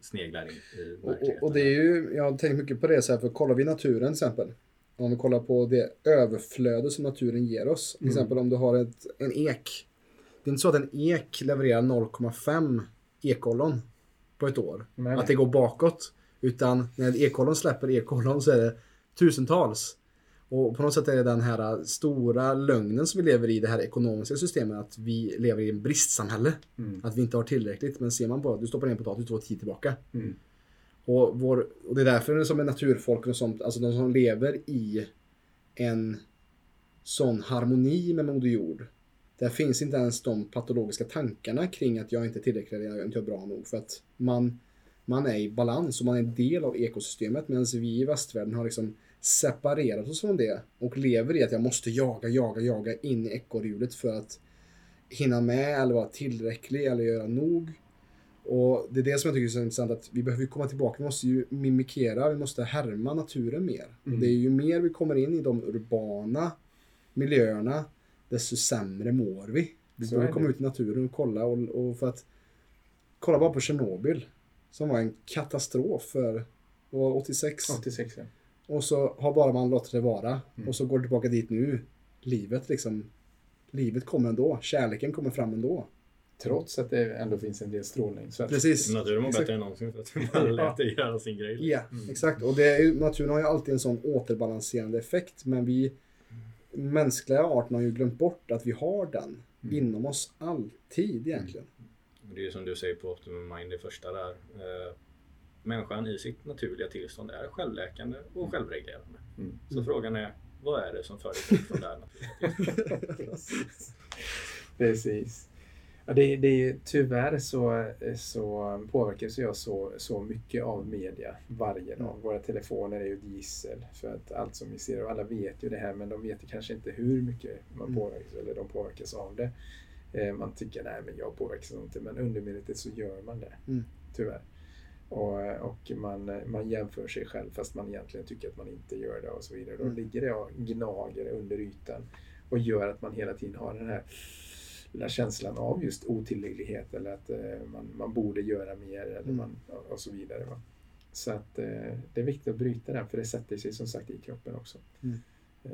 sneglar in i Och, verkligheten. och, och det är ju, jag har tänkt mycket på det så här, för kollar vi naturen till exempel. Om vi kollar på det överflöde som naturen ger oss. Till exempel om du har ett, en ek. Det är inte så att en ek levererar 0,5 ekollon på ett år. Nej. Att det går bakåt. Utan när ekollon släpper ekollon så är det tusentals. Och på något sätt är det den här stora lögnen som vi lever i det här ekonomiska systemet. Att vi lever i en bristsamhälle. Att vi inte har tillräckligt. Men ser man på att du stoppar ner en potatis två tid tillbaka. Mm. Och, vår, och det är därför som är naturfolk och sånt, alltså de som lever i en sån harmoni med Moder Jord. Där finns inte ens de patologiska tankarna kring att jag inte är tillräcklig jag är inte bra nog. För att man, man är i balans och man är en del av ekosystemet. Medan vi i västvärlden har liksom separerat oss från det. Och lever i att jag måste jaga, jaga, jaga in i ekorrhjulet för att hinna med eller vara tillräcklig eller göra nog. Och det är det som jag tycker är så intressant att vi behöver komma tillbaka. Vi måste ju mimikera, vi måste härma naturen mer. Och det är ju mer vi kommer in i de urbana miljöerna, desto sämre mår vi. Vi Så behöver komma det. ut i naturen och kolla. Och, och för att kolla bara på Tjernobyl. Som var en katastrof för vad var det, 86. 86 ja. Och så har bara man låtit det vara. Mm. Och så går det tillbaka dit nu. Livet liksom. Livet kommer ändå. Kärleken kommer fram ändå. Trots att det ändå finns en del strålning. Så att, Precis. Naturen mår bättre än någonsin för att man lät det göra sin grej. Ja, exakt. Och det är, ju- naturen har ju alltid en sån återbalanserande effekt. Men vi mänskliga arten har ju glömt bort att vi har den inom oss alltid egentligen. Det är ju som du säger på Optimum Mind, det första där. Människan i sitt naturliga tillstånd är självläkande och självreglerande. Mm. Så frågan är, vad är det som för dig från det här naturliga? Precis. Precis. Ja, det, det är tyvärr så, så påverkas jag så, så mycket av media varje dag. Våra telefoner är ju ett gissel för att allt som vi ser och alla vet ju det här men de vet kanske inte hur mycket man Mm. påverkas eller de påverkas av det. Eh, man tycker nej men jag påverkas inte men undermedvetet så gör man det. Mm. Tyvärr. Och, och man, man jämför sig själv fast man egentligen tycker att man inte gör det och så vidare. Då Mm. ligger det och gnager under ytan och gör att man hela tiden har den här lilla känslan av just otillräcklighet eller att eh, man, man borde göra mer eller Mm. man, och så vidare. Va? Så att eh, det är viktigt att bryta den för det sätter sig som sagt i kroppen också. Mm. Eh,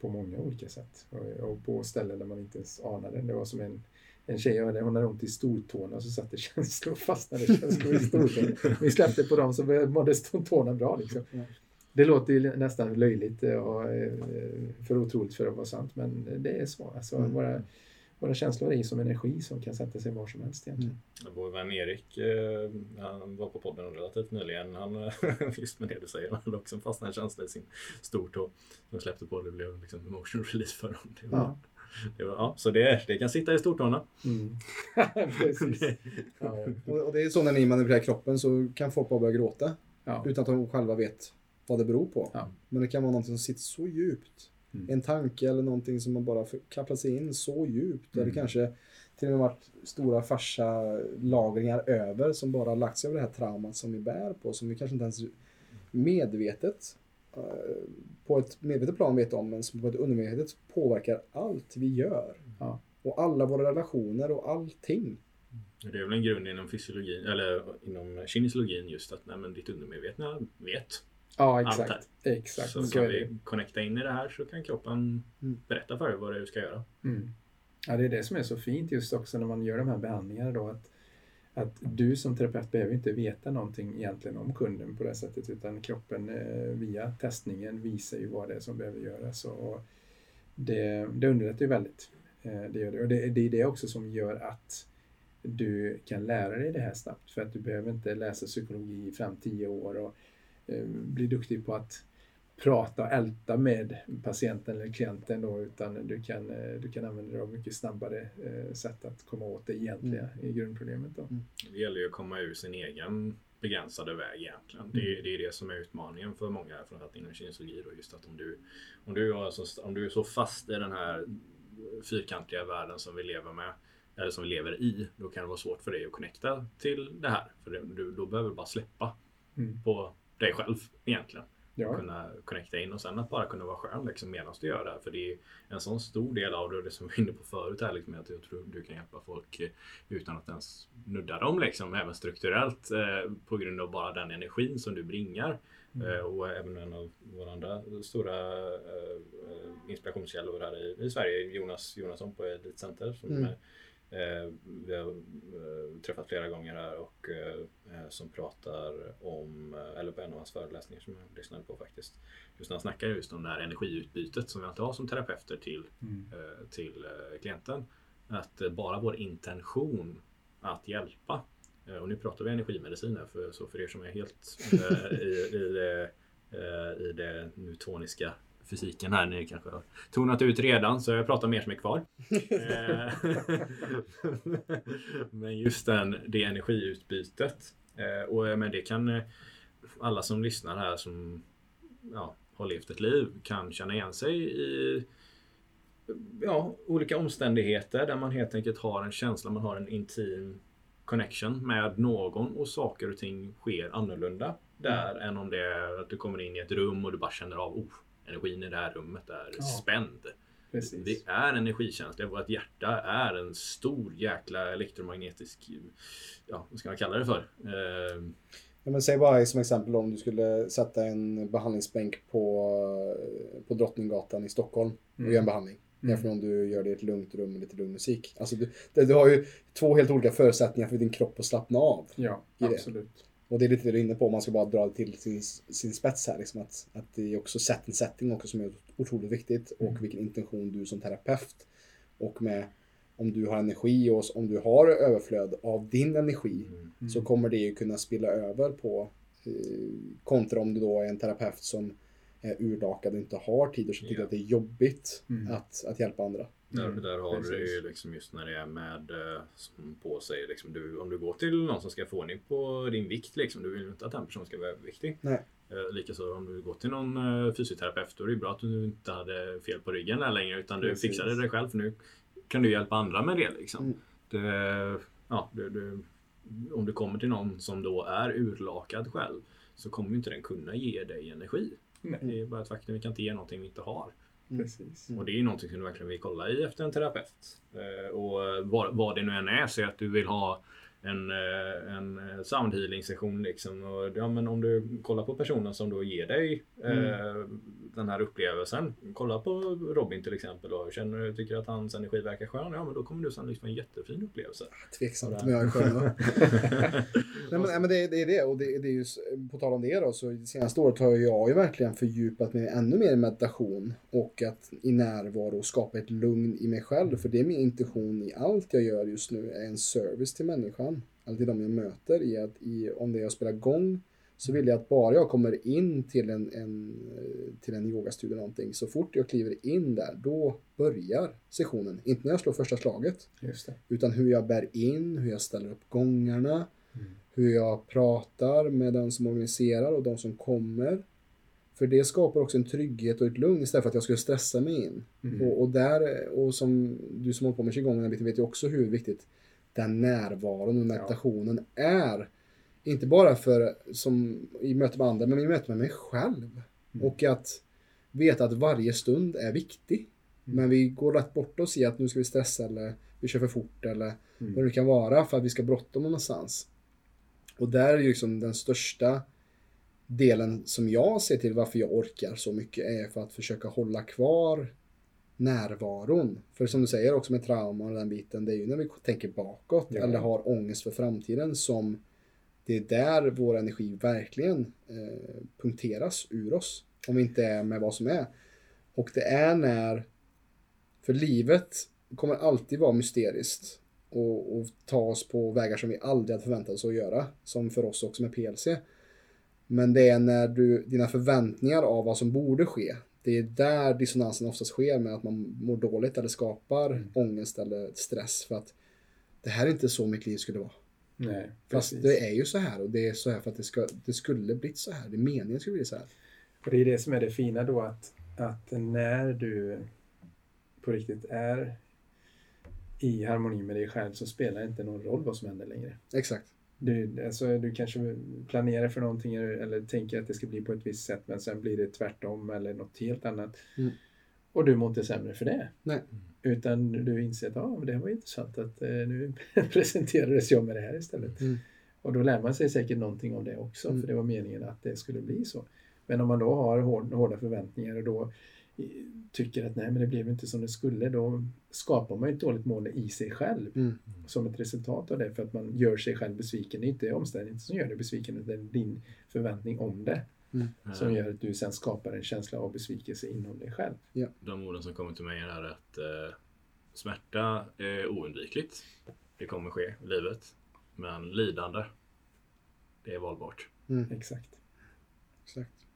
på många olika sätt och, och på ställen där man inte ens anade. Det var som en, en tjej, hon hade ont i stortårna och så satte känslor fastnade känslor i stortårna. Vi släppte på dem så mådde tårna bra. Liksom. Det låter ju nästan löjligt eh, och eh, för otroligt för att vara sant men det är så. Alltså, Mm. våra, våra känslor är som energi som kan sätta sig var som helst egentligen. Vår vän Erik, eh, han var på podden relativt nyligen. Han, just med det du säger, han hade också en fastnad känsla i sin stortå. De släppte på det, blev liksom emotion release för honom. Det var, Ja. Det var, ja, så det, det kan sitta i stortårna. Mm. Ja. Och, och det är så när ni manipulerar kroppen så kan folk bara börja gråta. Ja. Utan att de själva vet vad det beror på. Ja. Men det kan vara någonting som sitter så djupt. Mm. En tanke eller någonting som man bara kapslat sig in så djupt. Mm. Eller kanske till och med varit stora farsa lagringar över som bara lagt sig över det här traumat som vi bär på. Som vi kanske inte ens medvetet på ett medvetet plan vet om men som på ett undermedvetet påverkar allt vi gör. Ja. Och alla våra relationer och allting. Det är väl en grund inom fysiologin, eller inom kinesiologin just att nej, men ditt undermedvetna vet. ja, Allt exakt. Exakt. Så Så kan vi connecta in i det här så kan kroppen Mm. berätta för dig vad det är du ska göra. Mm. Ja, det är det som är så fint just också när man gör de här behandlingarna då. Att, att du som terapeut behöver inte veta någonting egentligen om kunden på det sättet utan kroppen eh, via testningen visar ju vad det är som behöver göras. Och det, det underlättar ju väldigt. Eh, det, gör det. Och det, det är det också som gör att du kan lära dig det här snabbt för att du behöver inte läsa psykologi i fem, tio år och eh, bli duktig på att prata och älta med patienten eller klienten då, utan du kan, eh, du kan använda dig av mycket snabbare eh, sätt att komma åt det egentliga i grundproblemet. Då. Det gäller ju att komma ur sin egen begränsade väg egentligen. Det, är- det är det som är utmaningen för många, framförallt inom kinesiologi. då, Just att om du, om, du är alltså, om du är så fast i den här fyrkantiga världen som vi lever med, eller som vi lever i, då kan det vara svårt för dig att connecta till det här. För det, du, då behöver du bara släppa Mm. på dig själv egentligen. Ja. Kunna connecta in och sen att bara kunna vara skön liksom, medan du gör det. För det är en sån stor del av det, det som vi var inne på förut här, liksom, att jag tror du kan hjälpa folk eh, utan att ens nudda dem, liksom, även strukturellt eh, på grund av bara den energin som du bringar. Mm. Eh, och även en av våra andra stora eh, inspirationskällor här i, i Sverige, Jonas Jonasson på Elitcenter som mm. Eh, vi har eh, träffat flera gånger här och eh, som pratar om, eller på en av hans föreläsningar som jag lyssnade på faktiskt. Just när han snackar just om det här energiutbytet som vi alltid har som terapeuter till, mm. till klienten. Att bara vår intention att hjälpa och nu pratar vi energimedicin här för, så för er som är helt i, i, det, i det newtoniska fysiken här. Ni kanske har tonat ut redan så jag pratar mer som är kvar. Eh, men just den, det energiutbytet. Eh, och men det kan eh, alla som lyssnar här som ja, har levt ett liv kan känna igen sig i ja, olika omständigheter där man helt enkelt har en känsla, man har en intim connection med någon och saker och ting sker annorlunda där mm. än om det är att du kommer in i ett rum och du bara känner av oh, energin i det här rummet är ja. spänd. Precis. Vi är energikänsliga. Vårt hjärta är en stor jäkla elektromagnetisk, ja vad ska man kalla det för? Eh, ja, men säg bara som exempel om du skulle sätta en behandlingsbänk på, på Drottninggatan i Stockholm och mm. göra en behandling. Mm. Jämfört om du gör det i ett lugnt rum med lite lugn musik. Alltså du, du har ju två helt olika förutsättningar för din kropp att slappna av. Ja, absolut. Och det är lite det du är inne på, om man ska bara dra det till sin, sin spets här. Liksom att, att det är också set and setting också som är otroligt viktigt. Mm. Och vilken intention du som terapeut och med om du har energi och om du har överflöd av din energi mm. Mm. så kommer det ju kunna spilla över på eh, kontra om du då är en terapeut som är urlakad och inte har tid och så tycker yeah. att det är jobbigt mm. att, att hjälpa andra. Där, mm, där har precis. du liksom just när det är med eh, på sig. Liksom du, om du går till någon som ska få ordning på din vikt. Liksom, du vill inte att den personen ska vara överviktig. Nej. Eh, Likaså om du går till någon eh, fysioterapeut. Då är det bra att du inte hade fel på ryggen där längre. Utan du precis. fixade det själv. För nu kan du hjälpa andra med det. Liksom. Mm. det ja, du, du, om du kommer till någon som då är urlakad själv. Så kommer inte den kunna ge dig energi. Nej. Det är bara ett faktum. Vi kan inte ge någonting vi inte har. Mm. Precis. Och det är ju någonting som du verkligen vill kolla i efter en terapeut. Eh, och vad, vad det nu än är, så att du vill ha en, eh, en eh, soundhealing session liksom. Och, ja, men om du kollar på personen som då ger dig mm. eh, den här upplevelsen. Kolla på Robin till exempel och känner du tycker att hans energi verkar skön. Ja men då kommer du sannolikt få en jättefin upplevelse. Tveksamt om jag är skön. Nej, men, men det, det, är det och det, det är ju på tal om det då så senaste året har jag ju verkligen fördjupat mig ännu mer i meditation och att i närvaro skapa ett lugn i mig själv. För det är min intention i allt jag gör just nu är en service till människan. Eller till de jag möter i att i, om det är att spela gång så vill jag att bara jag kommer in till en, en, till en yogastudio eller någonting, så fort jag kliver in där, då börjar sessionen. Inte när jag slår första slaget, utan hur jag bär in, hur jag ställer upp gångarna, mm. hur jag pratar med den som organiserar och de som kommer. För det skapar också en trygghet och ett lugn istället för att jag skulle stressa mig in. Mm. Och, och, där, och som du som håller på med qigong vet ju också hur viktigt den närvaron och meditationen ja. är inte bara för som i möte med andra, men i möte med mig själv. Mm. Och att veta att varje stund är viktig. Mm. Men vi går rätt bort oss i att nu ska vi stressa eller vi kör för fort eller mm. vad det kan vara för att vi ska bråttom någonstans. Och där är ju liksom den största delen som jag ser till varför jag orkar så mycket är för att försöka hålla kvar närvaron. För som du säger också med trauma och den biten, det är ju när vi tänker bakåt ja. eller har ångest för framtiden som det är där vår energi verkligen eh, punkteras ur oss. Om vi inte är med vad som är. Och det är när, för livet kommer alltid vara mysteriskt och, och ta oss på vägar som vi aldrig hade förväntat oss att göra. Som för oss också med PLC. Men det är när du, dina förväntningar av vad som borde ske, det är där dissonansen oftast sker med att man mår dåligt eller skapar mm. ångest eller stress. För att det här är inte så mitt liv skulle vara. Nej, Fast det är ju så här och det är så här för att det, ska, det skulle blivit så här. Det är meningen skulle bli så här. Och det är det som är det fina då att, att när du på riktigt är i harmoni med dig själv så spelar det inte någon roll vad som händer längre. Exakt. Du, alltså, du kanske planerar för någonting eller tänker att det ska bli på ett visst sätt men sen blir det tvärtom eller något helt annat. Mm. Och du mår inte sämre för det. Nej. Utan du inser att ah, det var intressant att eh, nu presenterades jag med det här istället. Mm. Och då lär man sig säkert någonting av det också Mm. för det var meningen att det skulle bli så. Men om man då har hård, hårda förväntningar och då tycker att nej men det blev inte som det skulle då skapar man ju ett dåligt mående i sig själv Mm. som ett resultat av det för att man gör sig själv besviken. Det är inte omständigheten som gör dig besviken utan det är din förväntning om det som gör att du sen skapar en känsla av besvikelse inom dig själv. De orden som kommer till mig är att eh, smärta är oundvikligt. Det kommer ske i livet. Men lidande, det är valbart. Mm. Exakt. Exakt.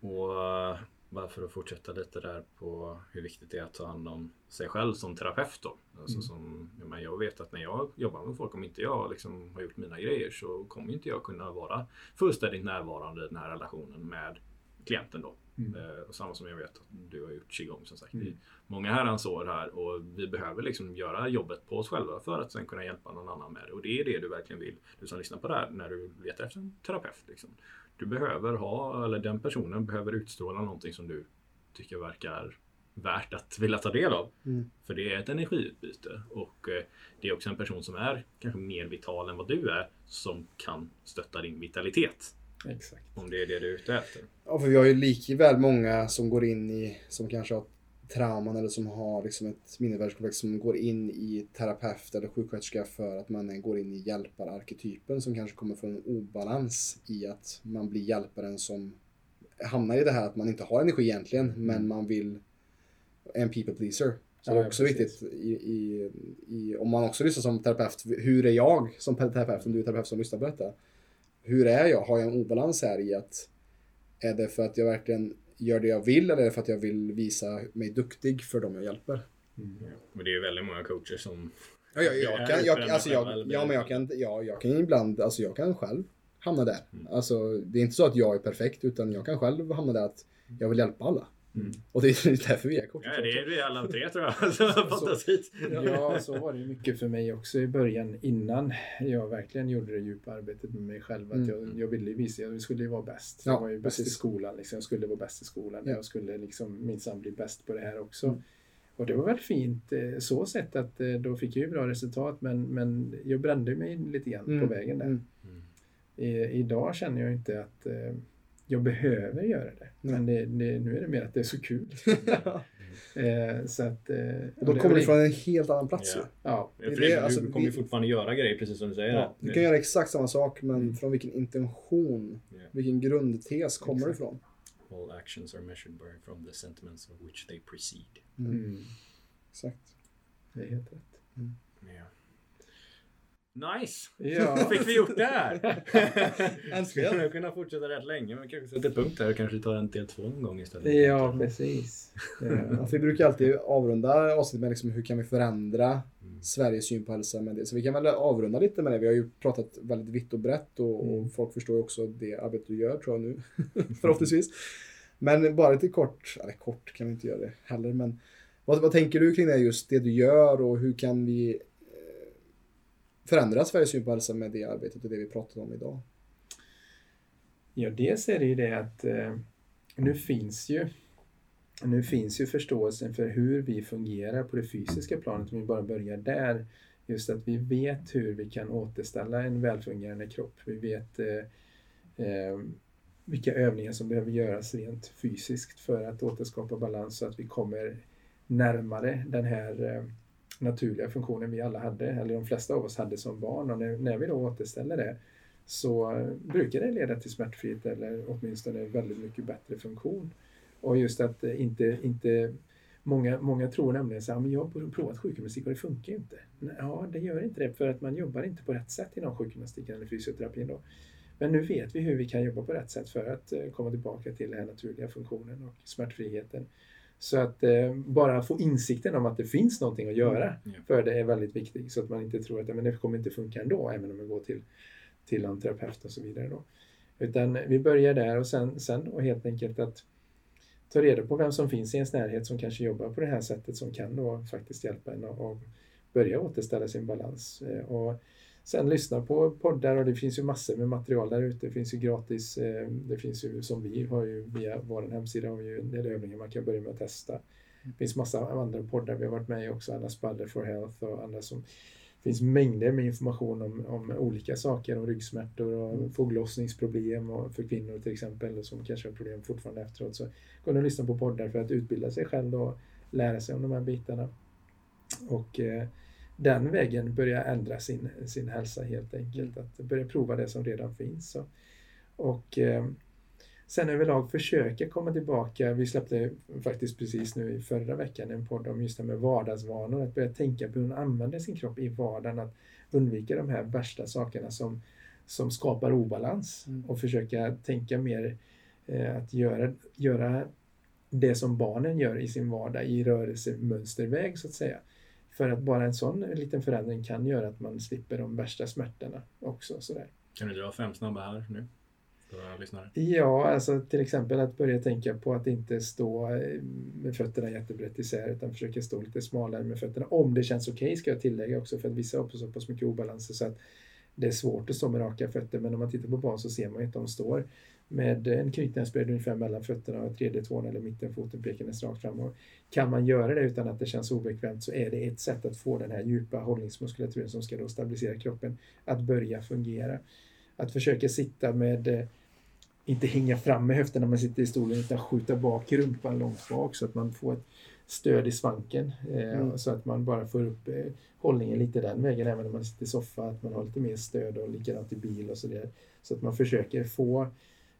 Och eh, bara för att fortsätta lite där på hur viktigt det är att ta hand om sig själv som terapeut då. Alltså Mm. som, jag, menar, jag vet att när jag jobbar med folk, om inte jag liksom har gjort mina grejer så kommer inte jag kunna vara fullständigt närvarande i den här relationen med klienten då. Mm. Eh, och samma som jag vet att du har gjort qigong som sagt Mm. många herrans år här och vi behöver liksom göra jobbet på oss själva för att sen kunna hjälpa någon annan med det. Och det är det du verkligen vill, du som lyssnar på det här, när du letar efter en terapeut. Liksom. Du behöver ha, eller den personen behöver utstråla någonting som du tycker verkar värt att vilja ta del av. Mm. För det är ett energiutbyte och eh, det är också en person som är kanske mer vital än vad du är som kan stötta din vitalitet. Exakt. Om det är det du är ute efter. Ja, för vi har ju likväl många som går in i, som kanske har trauman eller som har liksom ett minnesvärdeskomplex som går in i terapeut eller sjuksköterska för att man går in i hjälpararketypen som kanske kommer från en obalans i att man blir hjälparen som hamnar i det här att man inte har energi egentligen men man vill en people pleaser. Så Ja, det är också precis. viktigt i, i, i, om man också lyssnar som terapeut, hur är jag som terapeut, om du är terapeut som lyssnar på detta? Hur är jag? Har jag en obalans här i att är det för att jag verkligen gör det jag vill eller för att jag vill visa mig duktig för dem jag hjälper? Mm. Men det är väldigt många coacher som Ja, jag, Jag kan, jag, alltså jag, ja, men jag kan, ja, jag kan ibland, alltså jag kan själv hamna där. Alltså, det är inte så att jag är perfekt, utan jag kan själv hamna där att jag vill hjälpa alla. Mm. Och det är därför vi är coacher. Ja, det är vi alla tre tror jag oss hit. Ja, så var det ju mycket för mig också i början innan jag verkligen gjorde det djupa arbetet med mig själv. Att Mm. jag, jag ville ju visa, jag skulle ju vara bäst. Ja, jag var ju bäst i precis. skolan. Liksom. Jag skulle vara bäst i skolan. Ja. Jag skulle liksom minsann bli bäst på det här också. Mm. Och det var väl fint eh, så sett att eh, då fick jag ju bra resultat men, men jag brände mig lite grann Mm, på vägen där. mm. I, idag känner jag inte att eh, jag behöver göra det. Men det, det, nu är det mer att det är så kul. eh, så att, eh, Och då kommer du från en helt annan plats ju. Ja, Ja, Det är det, alltså, du kommer ju vi- fortfarande göra grejer precis som du säger. Ja, du kan göra exakt samma sak, men Mm. från vilken intention, Ja. vilken grundtes kommer du Exakt. ifrån? All actions are measured by from the sentiments of which they precede. mm, Exakt. det är helt rätt. Ja. Nice! Ja. Fick vi gjort det här? Äntligen. Skulle jag kunna fortsätta rätt länge men kanske sätter punkt här och kanske tar en del två någon gång istället. Ja, precis. Ja, för vi brukar alltid avrunda avsnitt med liksom hur kan vi förändra Mm. Sveriges syn på hälsa med det. Så vi kan väl avrunda lite med det. Vi har ju pratat väldigt vitt och brett och, och Mm. folk förstår ju också det arbete du gör tror jag nu. Förhoppningsvis. Men bara lite kort, eller kort kan vi inte göra det heller, men vad, vad tänker du kring det just det du gör och hur kan vi eh, Sveriges syn på hälsa med det arbetet och det vi pratar om idag? Ja, dels är det ju det att eh, nu finns ju nu finns ju förståelsen för hur vi fungerar på det fysiska planet, om vi bara börjar där. Just att vi vet hur vi kan återställa en välfungerande kropp. Vi vet eh, eh, vilka övningar som behöver göras rent fysiskt för att återskapa balans så att vi kommer närmare den här eh, naturliga funktionen vi alla hade, eller de flesta av oss hade som barn. Och när, när vi då återställer det så brukar det leda till smärtfrihet eller åtminstone väldigt mycket bättre funktion. Och just att inte, inte många, många tror nämligen så här, men jag har provat sjukgymnastik och det funkar ju inte. Ja, det gör inte det för att man jobbar inte på rätt sätt inom sjukgymnastiken eller fysioterapin då. Men nu vet vi hur vi kan jobba på rätt sätt för att eh, komma tillbaka till den här naturliga funktionen och smärtfriheten. Så att eh, bara få insikten om att det finns någonting att göra Ja. för det är väldigt viktigt så att man inte tror att men det kommer inte funka ändå även om man går till, till en terapeut och så vidare. Då. Utan vi börjar där och sen, sen och helt enkelt att ta reda på vem som finns i ens närhet som kanske jobbar på det här sättet som kan då faktiskt hjälpa en att att börja återställa sin balans. Eh, Och sen lyssna på poddar och det finns ju massor med material där ute. Det finns ju gratis. Eh, det finns ju som vi har ju via vår hemsida har vi ju en del övningar man kan börja med att testa. Det finns massa andra poddar vi har varit med i också. Anna Spadder for Health och andra som det finns mängder med information om, om olika saker, om ryggsmärtor och mm. foglossningsproblem och för kvinnor till exempel som kanske har problem fortfarande efteråt. Så gå och lyssna på poddar för att utbilda sig själv och lära sig om de här bitarna. Och eh, den vägen börja ändra sin, sin hälsa helt enkelt. Att börja prova det som redan finns. Så. Och eh, sen överlag försöka komma tillbaka. Vi släppte faktiskt precis nu i förra veckan en podd om just det med vardagsvanor. Att börja tänka på hur man använder sin kropp i vardagen. Att undvika de här värsta sakerna som, som skapar obalans. Mm. Och försöka tänka mer eh, att göra, göra det som barnen gör i sin vardag i rörelsemönsterväg så att säga. För att bara en sån liten förändring kan göra att man slipper de värsta smärtorna också. Sådär. Kan du dra fem snabba här nu? Ja, alltså till exempel att börja tänka på att inte stå eh, med fötterna jättebrett isär utan försöka stå lite smalare med fötterna. Om det känns okej okay, ska jag tillägga också för att vissa har så pass mycket obalanser så att det är svårt att stå med raka fötter men om man tittar på barn så ser man ju att de står med en knytnävsbredd ungefär mellan fötterna och tredje tån eller mittenfoten pekandes rakt fram. Och kan man göra det utan att det känns obekvämt så är det ett sätt att få den här djupa hållningsmuskulaturen som ska då stabilisera kroppen att börja fungera. Att försöka sitta med, eh, inte hänga fram med höften när man sitter i stolen utan skjuta bak rumpan långt bak så att man får ett stöd i svanken. Eh, mm. Så att man bara får upp eh, hållningen lite den vägen även när man sitter i soffa. Att man har lite mer stöd och likadant i bil och sådär. Så att man försöker få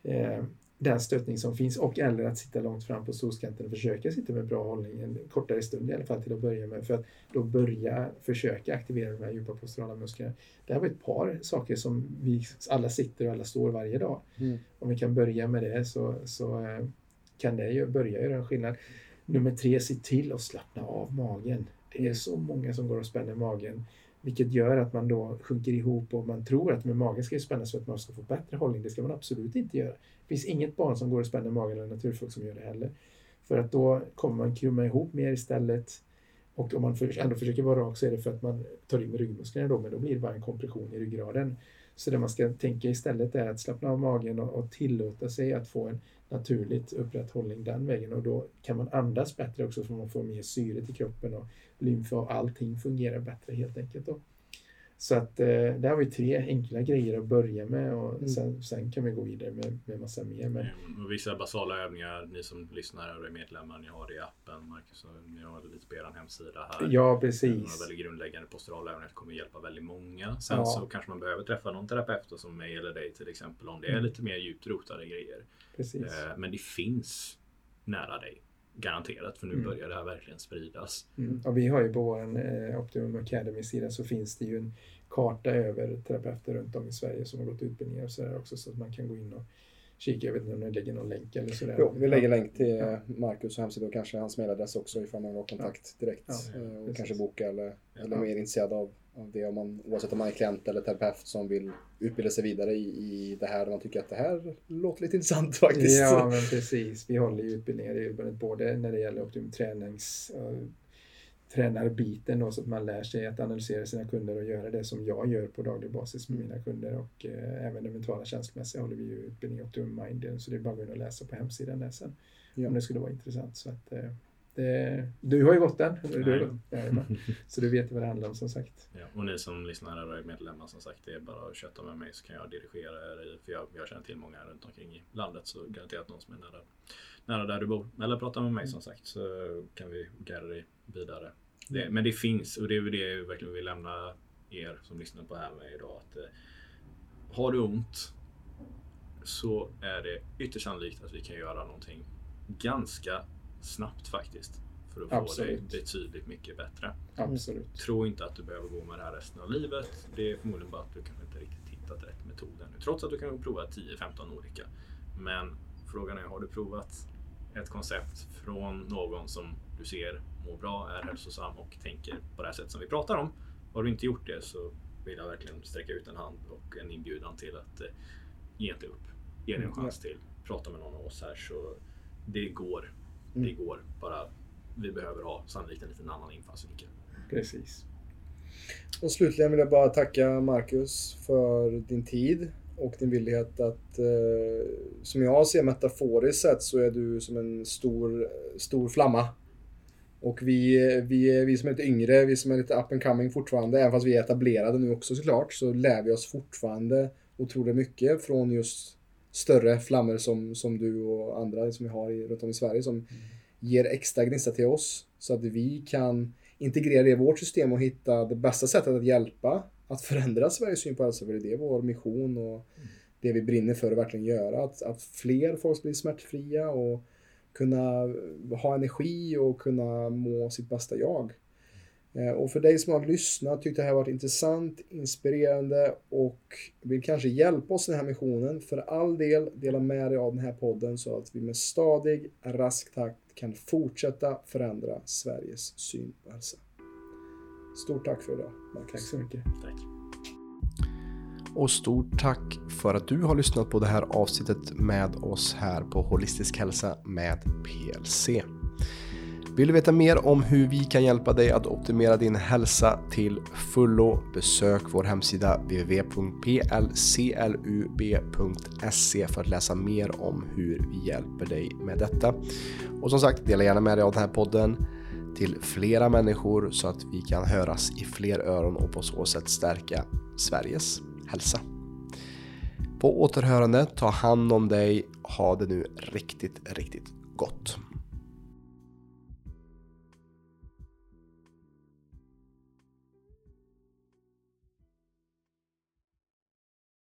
eh, den stöttning som finns och eller att sitta långt fram på stolskanten och försöka sitta med bra hållning en kortare stund i alla fall till att börja med för att då börja försöka aktivera de här djupa posturala musklerna. Det här var ett par saker som vi alla sitter och alla står varje dag. Mm. Om vi kan börja med det så, så eh, kan det ju börja göra en skillnad. Nummer tre, se till att slappna av magen. Det är så många som går och spänner magen vilket gör att man då sjunker ihop och man tror att med magen ska spännas för att man ska få bättre hållning. Det ska man absolut inte göra. Det finns inget barn som går och spänner magen eller naturfolk som gör det heller. För att då kommer man krumma ihop mer istället. Och om man ändå försöker vara rak så är det för att man tar in ryggmusklerna då, men då blir det bara en kompression i ryggraden. Så det man ska tänka istället är att slappna av magen och, och tillåta sig att få en naturligt upprätthållning den vägen och då kan man andas bättre också för man får mer syre till kroppen och lymf och allting fungerar bättre helt enkelt. Då. Så att eh, där har vi tre enkla grejer att börja med och mm. sen, sen, kan vi gå vidare med, med massa mer. Men... Mm, vissa basala övningar, ni som lyssnar och är medlemmar, ni har det i appen. Marcus, ni har det lite på er hemsida här. Ja, precis. Några väldigt grundläggande posturala övningar kommer hjälpa väldigt många. Sen ja. så kanske man behöver träffa någon terapeut som mig eller dig till exempel om det är mm. lite mer djupt rotade grejer. Precis. Eh, men det finns nära dig. Garanterat, för nu mm. börjar det här verkligen spridas. Mm. Och vi har ju på vår eh, Optimum Academy-sida så finns det ju en karta över terapeuter runt om i Sverige som har gått utbildningar och sådär också så att man kan gå in och kika. Jag vet inte om ni lägger någon länk eller sådär. Jo, vi lägger länk till ja. Marcus hemsida och kanske hans mailadress också ifall man vill ha kontakt direkt. Ja, eh, och kanske boka eller, eller mer intresserad av, av det om man, oavsett om man är klient eller terapeut som vill utbilda sig vidare i, i det här och man tycker att det här låter lite intressant faktiskt. Ja, men precis. Vi håller ju utbildningar både när det gäller optimum tränings tränarbiten då, så att man lär sig att analysera sina kunder och göra det som jag gör på daglig basis med mina kunder och eh, även det mentala känslomässiga håller vi ju utbildning Optimum Mind så det är bara att gå in och läsa på hemsidan där sen ja. om det skulle vara intressant. Så att, eh, det, du har ju gått den, du, så du vet vad det handlar om som sagt. Ja, och ni som lyssnar och är medlemmar som sagt, det är bara att köta med mig så kan jag dirigera er i, för jag, jag känner till många runt omkring i landet så garanterat någon som är nära, nära där du bor. Eller prata med mig mm. som sagt så kan vi guida dig vidare. Det, mm. men det finns och det är det jag verkligen vill lämna er som lyssnar på det här med idag. Att, eh, har du ont så är det ytterst sannolikt att vi kan göra någonting ganska snabbt faktiskt. För att Absolut. få dig betydligt mycket bättre. Absolut. Tro inte att du behöver gå med det här resten av livet. Det är förmodligen bara att du kanske inte riktigt hittat rätt metod ännu. Trots att du kan prova 10-15 olika. Men frågan är, har du provat ett koncept från någon som du ser mår bra, är hälsosam och tänker på det här sättet som vi pratar om. Har du inte gjort det så vill jag verkligen sträcka ut en hand och en inbjudan till att eh, ge inte upp. Ge det en mm, chans till. Prata med någon av oss här så det går. Det mm. går. Bara vi behöver ha sannolikt en liten annan infallsvinkel. Precis. Och slutligen vill jag bara tacka Marcus för din tid och din villighet att, eh, som jag ser metaforiskt sett, så är du som en stor, stor flamma. Och vi, vi, vi som är lite yngre, vi som är lite up and coming fortfarande, även fast vi är etablerade nu också såklart, så lär vi oss fortfarande otroligt mycket från just större flammor som, som du och andra som vi har i, runt om i Sverige som mm. ger extra gnista till oss. Så att vi kan integrera det i vårt system och hitta det bästa sättet att hjälpa att förändra Sveriges syn på hälsa. För det är vår mission och mm. det vi brinner för att verkligen göra. Att, att fler folk blir smärtfria och kunna ha energi och kunna må sitt bästa jag. Eh, och för dig som har lyssnat, tyckt det här varit intressant, inspirerande och vill kanske hjälpa oss i den här missionen, för all del dela med dig av den här podden så att vi med stadig, rask takt kan fortsätta förändra Sveriges syn på hälsa. Stort tack för idag. Marcus. Tack så mycket. Tack. Och stort tack för att du har lyssnat på det här avsnittet med oss här på Holistisk hälsa med PLC. Vill du veta mer om hur vi kan hjälpa dig att optimera din hälsa till fullo? Besök vår hemsida www.plclub.se för att läsa mer om hur vi hjälper dig med detta. Och som sagt, dela gärna med dig av den här podden till flera människor så att vi kan höras i fler öron och på så sätt stärka Sveriges hälsa. På återhörande, ta hand om dig, ha det nu riktigt, riktigt gott.